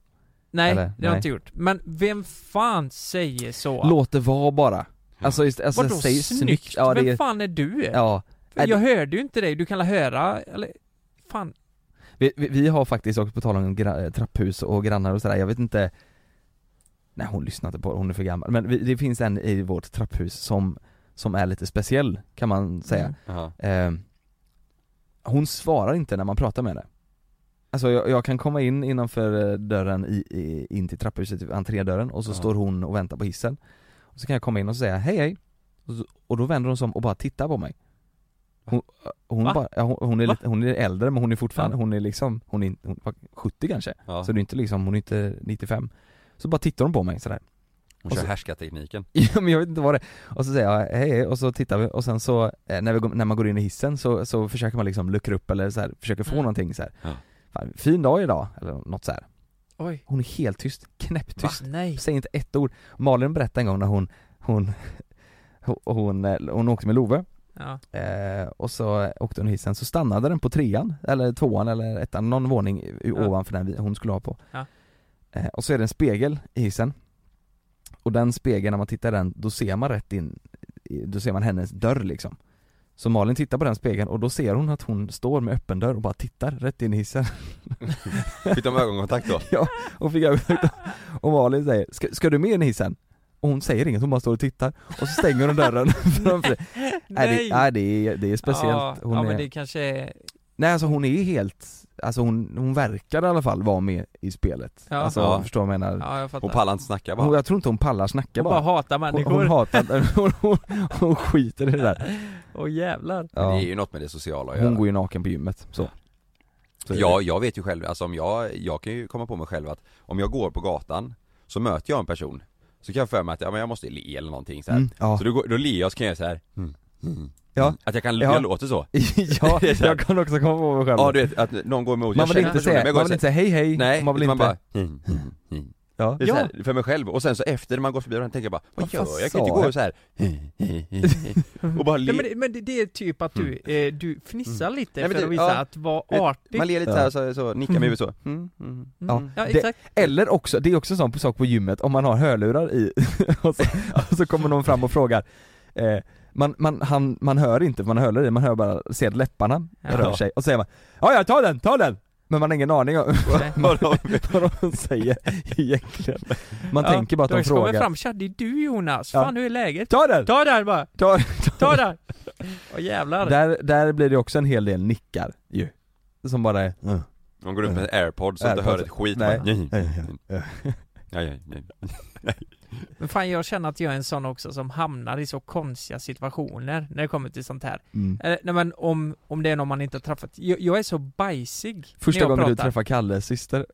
Nej, Eller? det har Nej. jag inte gjort. Men vem fan säger så? Låt det vara bara. Alltså, just, alltså Vadå säg snyggt? Ja, vem det fan är du? ja. För jag hörde ju inte dig, du kan la höra, eller Fan, Vi, vi, vi har faktiskt också på tal om trapphus och grannar och sådär, jag vet inte Nej hon lyssnar inte på det, hon är för gammal. Men det finns en i vårt trapphus som, som är lite speciell kan man säga. Mm. Eh, hon svarar inte när man pratar med henne. Alltså jag, jag kan komma in innanför eh, dörren i, i, in till trapphuset, typ entrédörren och så Ja. står hon och väntar på hissen. Och så kan jag komma in och säga hej hej. Och, så, och då vänder hon sig om och bara tittar på mig. Hon, hon, Va? bara, ja, hon, hon, är lite, hon är äldre men hon är fortfarande, Ja. hon är liksom, hon är, hon var 70 kanske. Ja. Så det är inte liksom, hon är inte 95. Så bara tittar hon på mig sådär. Hon och kör så- härskartekniken Ja men jag vet inte vad det är. Och så säger jag hej och så tittar vi och sen så eh, när, vi, när man går in i hissen så, så försöker man liksom luckra upp eller så här, försöker få Mm. någonting så här. Ja. Fan, fin dag idag, eller något så här. oj, Hon är helt tyst, knäpptyst, nej säger inte ett ord. Malin berättade en gång när hon, hon, hon, hon, eh, hon åkte med Love Ja, eh, och så åkte hon i hissen, så stannade den på trean, eller tvåan eller ettan, någon våning Ja. ovanför den hon skulle ha på. Ja. Eh, och så är det en spegel i hissen. Och den spegeln, när man tittar i den, då ser man rätt in, då ser man hennes dörr liksom. Så Malin tittar på den spegeln och då ser hon att hon står med öppen dörr och bara tittar rätt in i hissen. Fick de ögonkontakt då? ja, och fick ögonkontakt. Och Malin säger, ska, ska du med in i hissen? Och hon säger inget, hon bara står och tittar. Och så stänger hon dörren framför sig. Nej, det, nej det, är, det är speciellt. Ja, Hon ja är, men det kanske är, Nej alltså hon är helt, alltså hon, hon verkar i alla fall vara med i spelet. Ja. Alltså Ja. förstår du vad jag menar? ja jag fattar Hon pallar inte snacka bara Hon, jag tror inte hon pallar snacka Hon bara bara. hatar Hon, människor, hon hatar, hon, hon, hon skiter i det där. åh jävlar Ja. Det är ju något med det sociala att Hon göra går ju naken på gymmet, så. Ja, jag vet ju själv, alltså om jag, jag kan ju komma på mig själv att om jag går på gatan Så möter jag en person Så kan jag för mig att, ja men jag måste le eller någonting så här. Mm, ja. Så då, går- då ler jag så kan jag så här. Mm, mm, Ja. mm. Att jag kan, Ja. jag låter så ja, jag kan också komma på mig själv. Ja du vet, att någon går emot, man vill inte säga, men jag går man vill inte säga hej hej, Nej, man vill man inte, bara mm, mm, mm. ja. Det är här, för mig själv, och sen så efter när man går förbi varandra tänker jag bara Vad gör jag? Jag kan inte gå så här och bara le Nej, men, det, men det, det är typ att du, eh, du fnissar lite Nej, för det- att visa ja. att vara artig Man ler lite Ja. så, här, så, så nickar med huvudet så mm, mm, Ja. mm. Ja Det- exakt Eller också, det är också en sån sak på gymmet, om man har hörlurar i och, så, och så kommer någon fram och frågar eh, man, man, han, man hör inte, man hör det, man hör bara, ser att läpparna Ja. rör sig och så säger man Ja ja, ta den, ta den! Men man har ingen aning om vad, de, vad de säger egentligen Man Ja, tänker bara att de Då kommer frågar fram, tja det är du Jonas, Ja. fan hur är läget? Ta den! Ta den bara, Ta, ta den! Åh jävlar där, där blir det också en hel del nickar ju Som bara är mm. De går ut med airpods så inte Airpods. hör ett skit Nej. bara, nej, Nej, nej, nej, nej. Men fan jag känner att jag är en sån också som hamnar i så konstiga situationer när det kommer till sånt här mm. eh, Nej men om, om det är någon man inte har träffat, jag, jag är så bajsig Första gången du pratar. träffar Kalles syster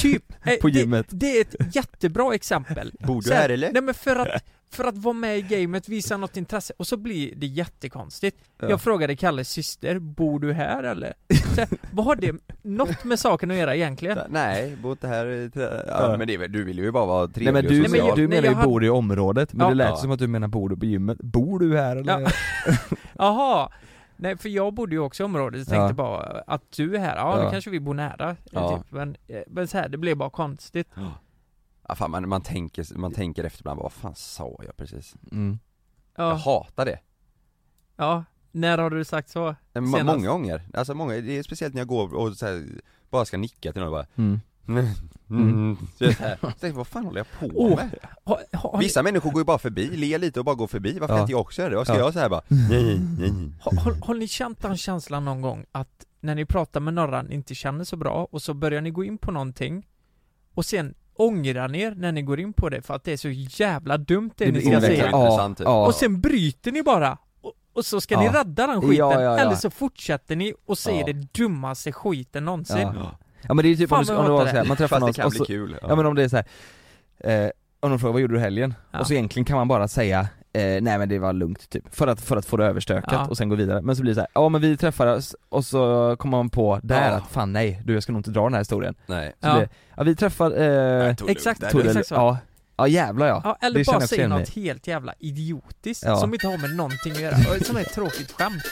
Typ! Eh, På det, gymmet. det är ett jättebra exempel Bor du här eller? Nej men för att, för att vara med i gamet, visa något intresse, och så blir det jättekonstigt Ja. Jag frågade Kalles syster, bor du här eller? Så, vad har det något med saken att göra egentligen? Nej, bor inte här, i trä- Ja. ja, men det, är väl- du vill ju bara vara Nej trevlig men och du, Nej, men social du jag- menar nej, ju jag bor i området, men Ja. det lät Ja. som att du menar bor du på gymmet. Bor du här eller? Ja. Jaha! Nej för jag bodde ju också i området, så tänkte Ja. bara att du är här, ja, Ja. då kanske vi bor nära Ja. typ. Men, eh, men så här, det blev bara konstigt Ja, fan, man, man, tänker, man tänker efter ibland, vad fan sa jag precis? Mm. Jag Ja, hatar det ja, när har du sagt så? M- Senast. Många gånger, alltså många, det är speciellt när jag går och så här, bara ska nicka till någon och bara Mm. Mm. Mm. Så jag tänkte, vad fan håller jag på Åh, med? ha, ha, Vissa människor går ju bara förbi, ler lite och bara går förbi, varför Ja. kan inte jag också göra det? Vad ska Ja. jag säga bara? Nej, nej, nej. Har, har, har ni känt den känslan någon gång att när ni pratar med några ni inte känner så bra och så börjar ni gå in på någonting och sen ångrar ni er när ni går in på det för att det är så jävla dumt det, Det ni ska säga. Ja, typ. ja. Och sen bryter ni bara och, och så ska ni Ja. rädda den skiten, Ja, ja, ja. eller så fortsätter ni och säger Ja. det dummaste skiten någonsin. Ja. Ja men det är typ Fan om, du, om det var så här, man träffar någon och så, kul. Ja men om det är så här. Eh, om de frågar vad gjorde du helgen? Ja. Och så egentligen kan man bara säga eh, nej men det var lugnt typ, för att, för att få det överstökat Ja. och sen gå vidare. Men så blir det så här, ja men vi träffades och så kommer man på där Ja. att fan nej, du jag ska nog inte dra den här historien. Nej. Så Ja. det, ja vi träffade, eh, Nej, tog Exakt, tog det, exakt så. ja, ja jävlar ja. Ja, eller det bara säga mig något helt jävla idiotiskt Ja. som inte har med någonting att göra, och som är ett tråkigt skämt.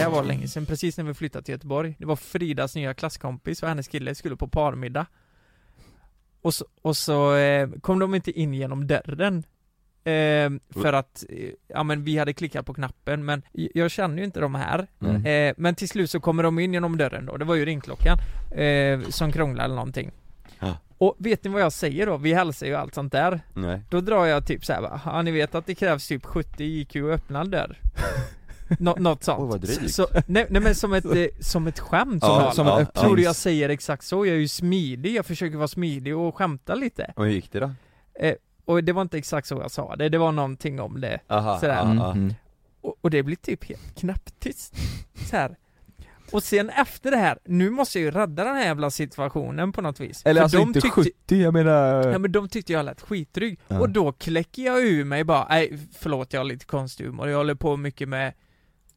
Det här var länge sedan, precis när vi flyttade till Göteborg. Det var Fridas nya klasskompis och hennes kille skulle på parmiddag. Och så, och så eh, kom de inte in genom dörren. Eh, för att, eh, ja men vi hade klickat på knappen men jag känner ju inte de här. Mm. Eh, men till slut så kommer de in genom dörren då, det var ju ringklockan eh, som krånglade eller någonting. Ja. Och vet ni vad jag säger då? Vi hälsar ju allt sånt där. Nej. Då drar jag typ såhär bara, ja ni vet att det krävs typ 70 IQ att öppna en dörr? Nå, något sånt. Oj, vad drygt. Så, nej, nej men som ett, eh, som ett skämt Ja, som, som ja, Tror du jag säger exakt så? Jag är ju smidig, jag försöker vara smidig och skämta lite. Och hur gick det då? Eh, och det var inte exakt så jag sa det, det var någonting om det. Aha, Sådär. Mm, ja. mm. Och, och det blir typ helt knäpptyst. Så här. Och sen efter det här, nu måste jag ju rädda den här jävla situationen på något vis. Eller För alltså de inte tyckte- 70, jag menar... Ja men de tyckte jag lät skitdryg, Ja. och då kläcker jag ur mig bara, nej förlåt jag har lite konstig humor, jag håller på mycket med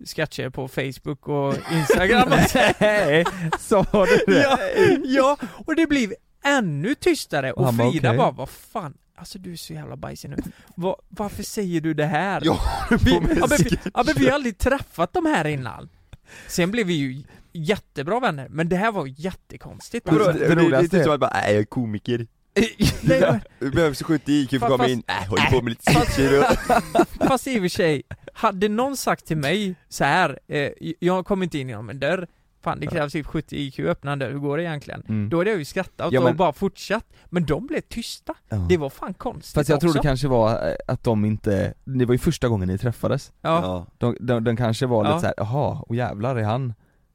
sketcher på Facebook och Instagram. Nej, sa du det? ja, ja, och det blev ännu tystare. Och Han bara, Frida okej. bara, vad fan? Alltså du är så jävla bajsig nu, Va, varför säger du det här? Jag vi, ja, men, vi, ja, men vi har aldrig träffat de här innan. Sen blev vi ju jättebra vänner, men det här var jättekonstigt. Vadå, det det, det, det, roligaste det att bara, nej jag är komiker Nej, Det behövs 70 IQ för att komma in, nej håller på med lite och... Fast i och för sig, hade någon sagt till mig så här, eh, jag kommer inte in genom en dörr Fan det krävs typ 70 IQ att öppna en dörr, hur går det egentligen? Mm. Då hade jag ju skrattat Ja, och men- bara fortsatt, men de blev tysta Ja. Det var fan konstigt Fast jag tror också. det kanske var eh, att de inte, det var ju första gången ni träffades Ja, Ja, De, de, de kanske var Ja. lite såhär, jaha, och jävlar är han,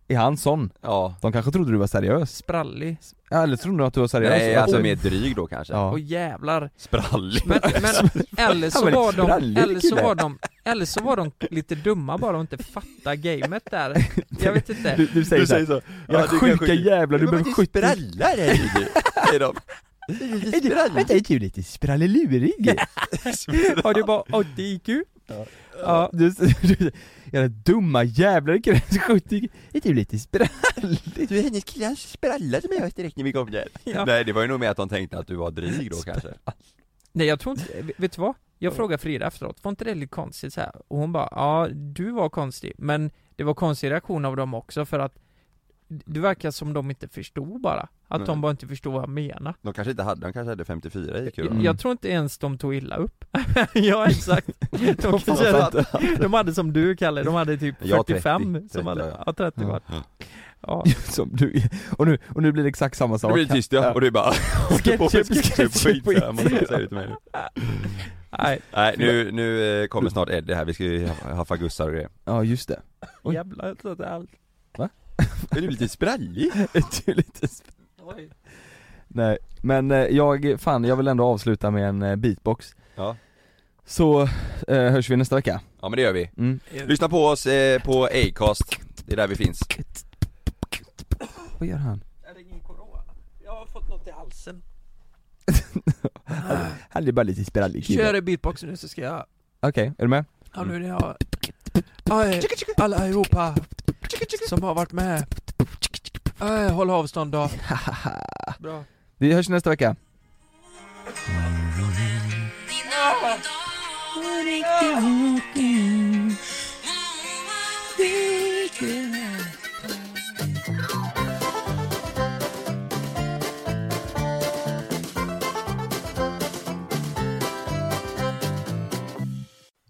är han sån? ja De kanske trodde du var seriös? sprallig, Ja, eller trodde de att du var seriös? Nej alltså att- mer dryg då kanske Ja. och jävlar Sprallig Men, men eller så var de, eller så var de, eller så var de lite dumma bara och inte fatta gamet där Jag vet inte Du, du säger, Du säger så, ja, du sjuka kanske- jävlar, du behöver 70 sprallar är du? Är de? Är du, vänta, är du lite sprallelurig? Har du bara 80 IQ? Ja, du, du, jävla dumma jävlar, det krävs 70 Är du lite sprallig? Du är hennes kille, han sprallar som jag direkt när vi kom där Ja. Nej det var ju nog mer att de tänkte att du var dryg då kanske Nej jag tror inte, vet du vad? Jag frågade Frida efteråt, var inte det lite konstigt så här? Och hon bara, ja du var konstig, men det var konstig reaktion av dem också för att det verkar som de inte förstod bara, att de Nej. bara inte förstod vad jag menar. De kanske inte hade, de kanske hade 54 IQ då. Mm. Jag tror inte ens de tog illa upp. Ja exakt. De, De kanske hade, de hade som du Kalle, de hade typ Ja, 45 30, som hade, ja. ja 30 var Ja. Ja, Som du, och nu, och nu blir det exakt samma sak. Då blir det tyst ja, och du bara Sketchup, sketchup, nu. Nej. Nej nu, nu eh, kommer snart Eddie här, vi ska ju ha- ha fagussar och grejer. Ja just det. Oj. jävlar så det är allt Är du lite sprallig? Är du lite sp- Nej, men eh, jag, fan jag vill ändå avsluta med en eh, beatbox. Ja. Så eh, hörs vi nästa vecka. Ja men det gör vi. Mm. Lyssna på oss eh, på Acast, det är där vi finns. Vad gör han? Är det ingen corona? Jag har fått något i halsen. Han är bara lite sprallig Kör beatboxen nu så ska jag, Okej, är du med? ja nu är jag Aj, allihopa som har varit med. Aj, Håll avstånd då. Bra. Vi hörs nästa vecka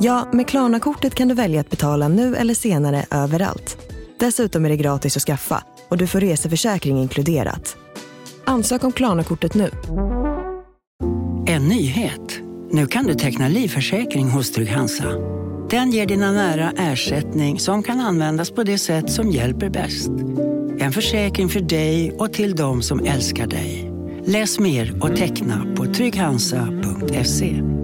Ja, med Klarna-kortet kan du välja att betala nu eller senare överallt. Dessutom är det gratis att skaffa och du får reseförsäkring inkluderat. Ansök om Klarna-kortet nu. En nyhet. Nu kan du teckna livförsäkring hos Trygg-Hansa. Den ger dina nära ersättning som kan användas på det sätt som hjälper bäst. En försäkring för dig och till de som älskar dig. Läs mer och teckna på trygghansa.se.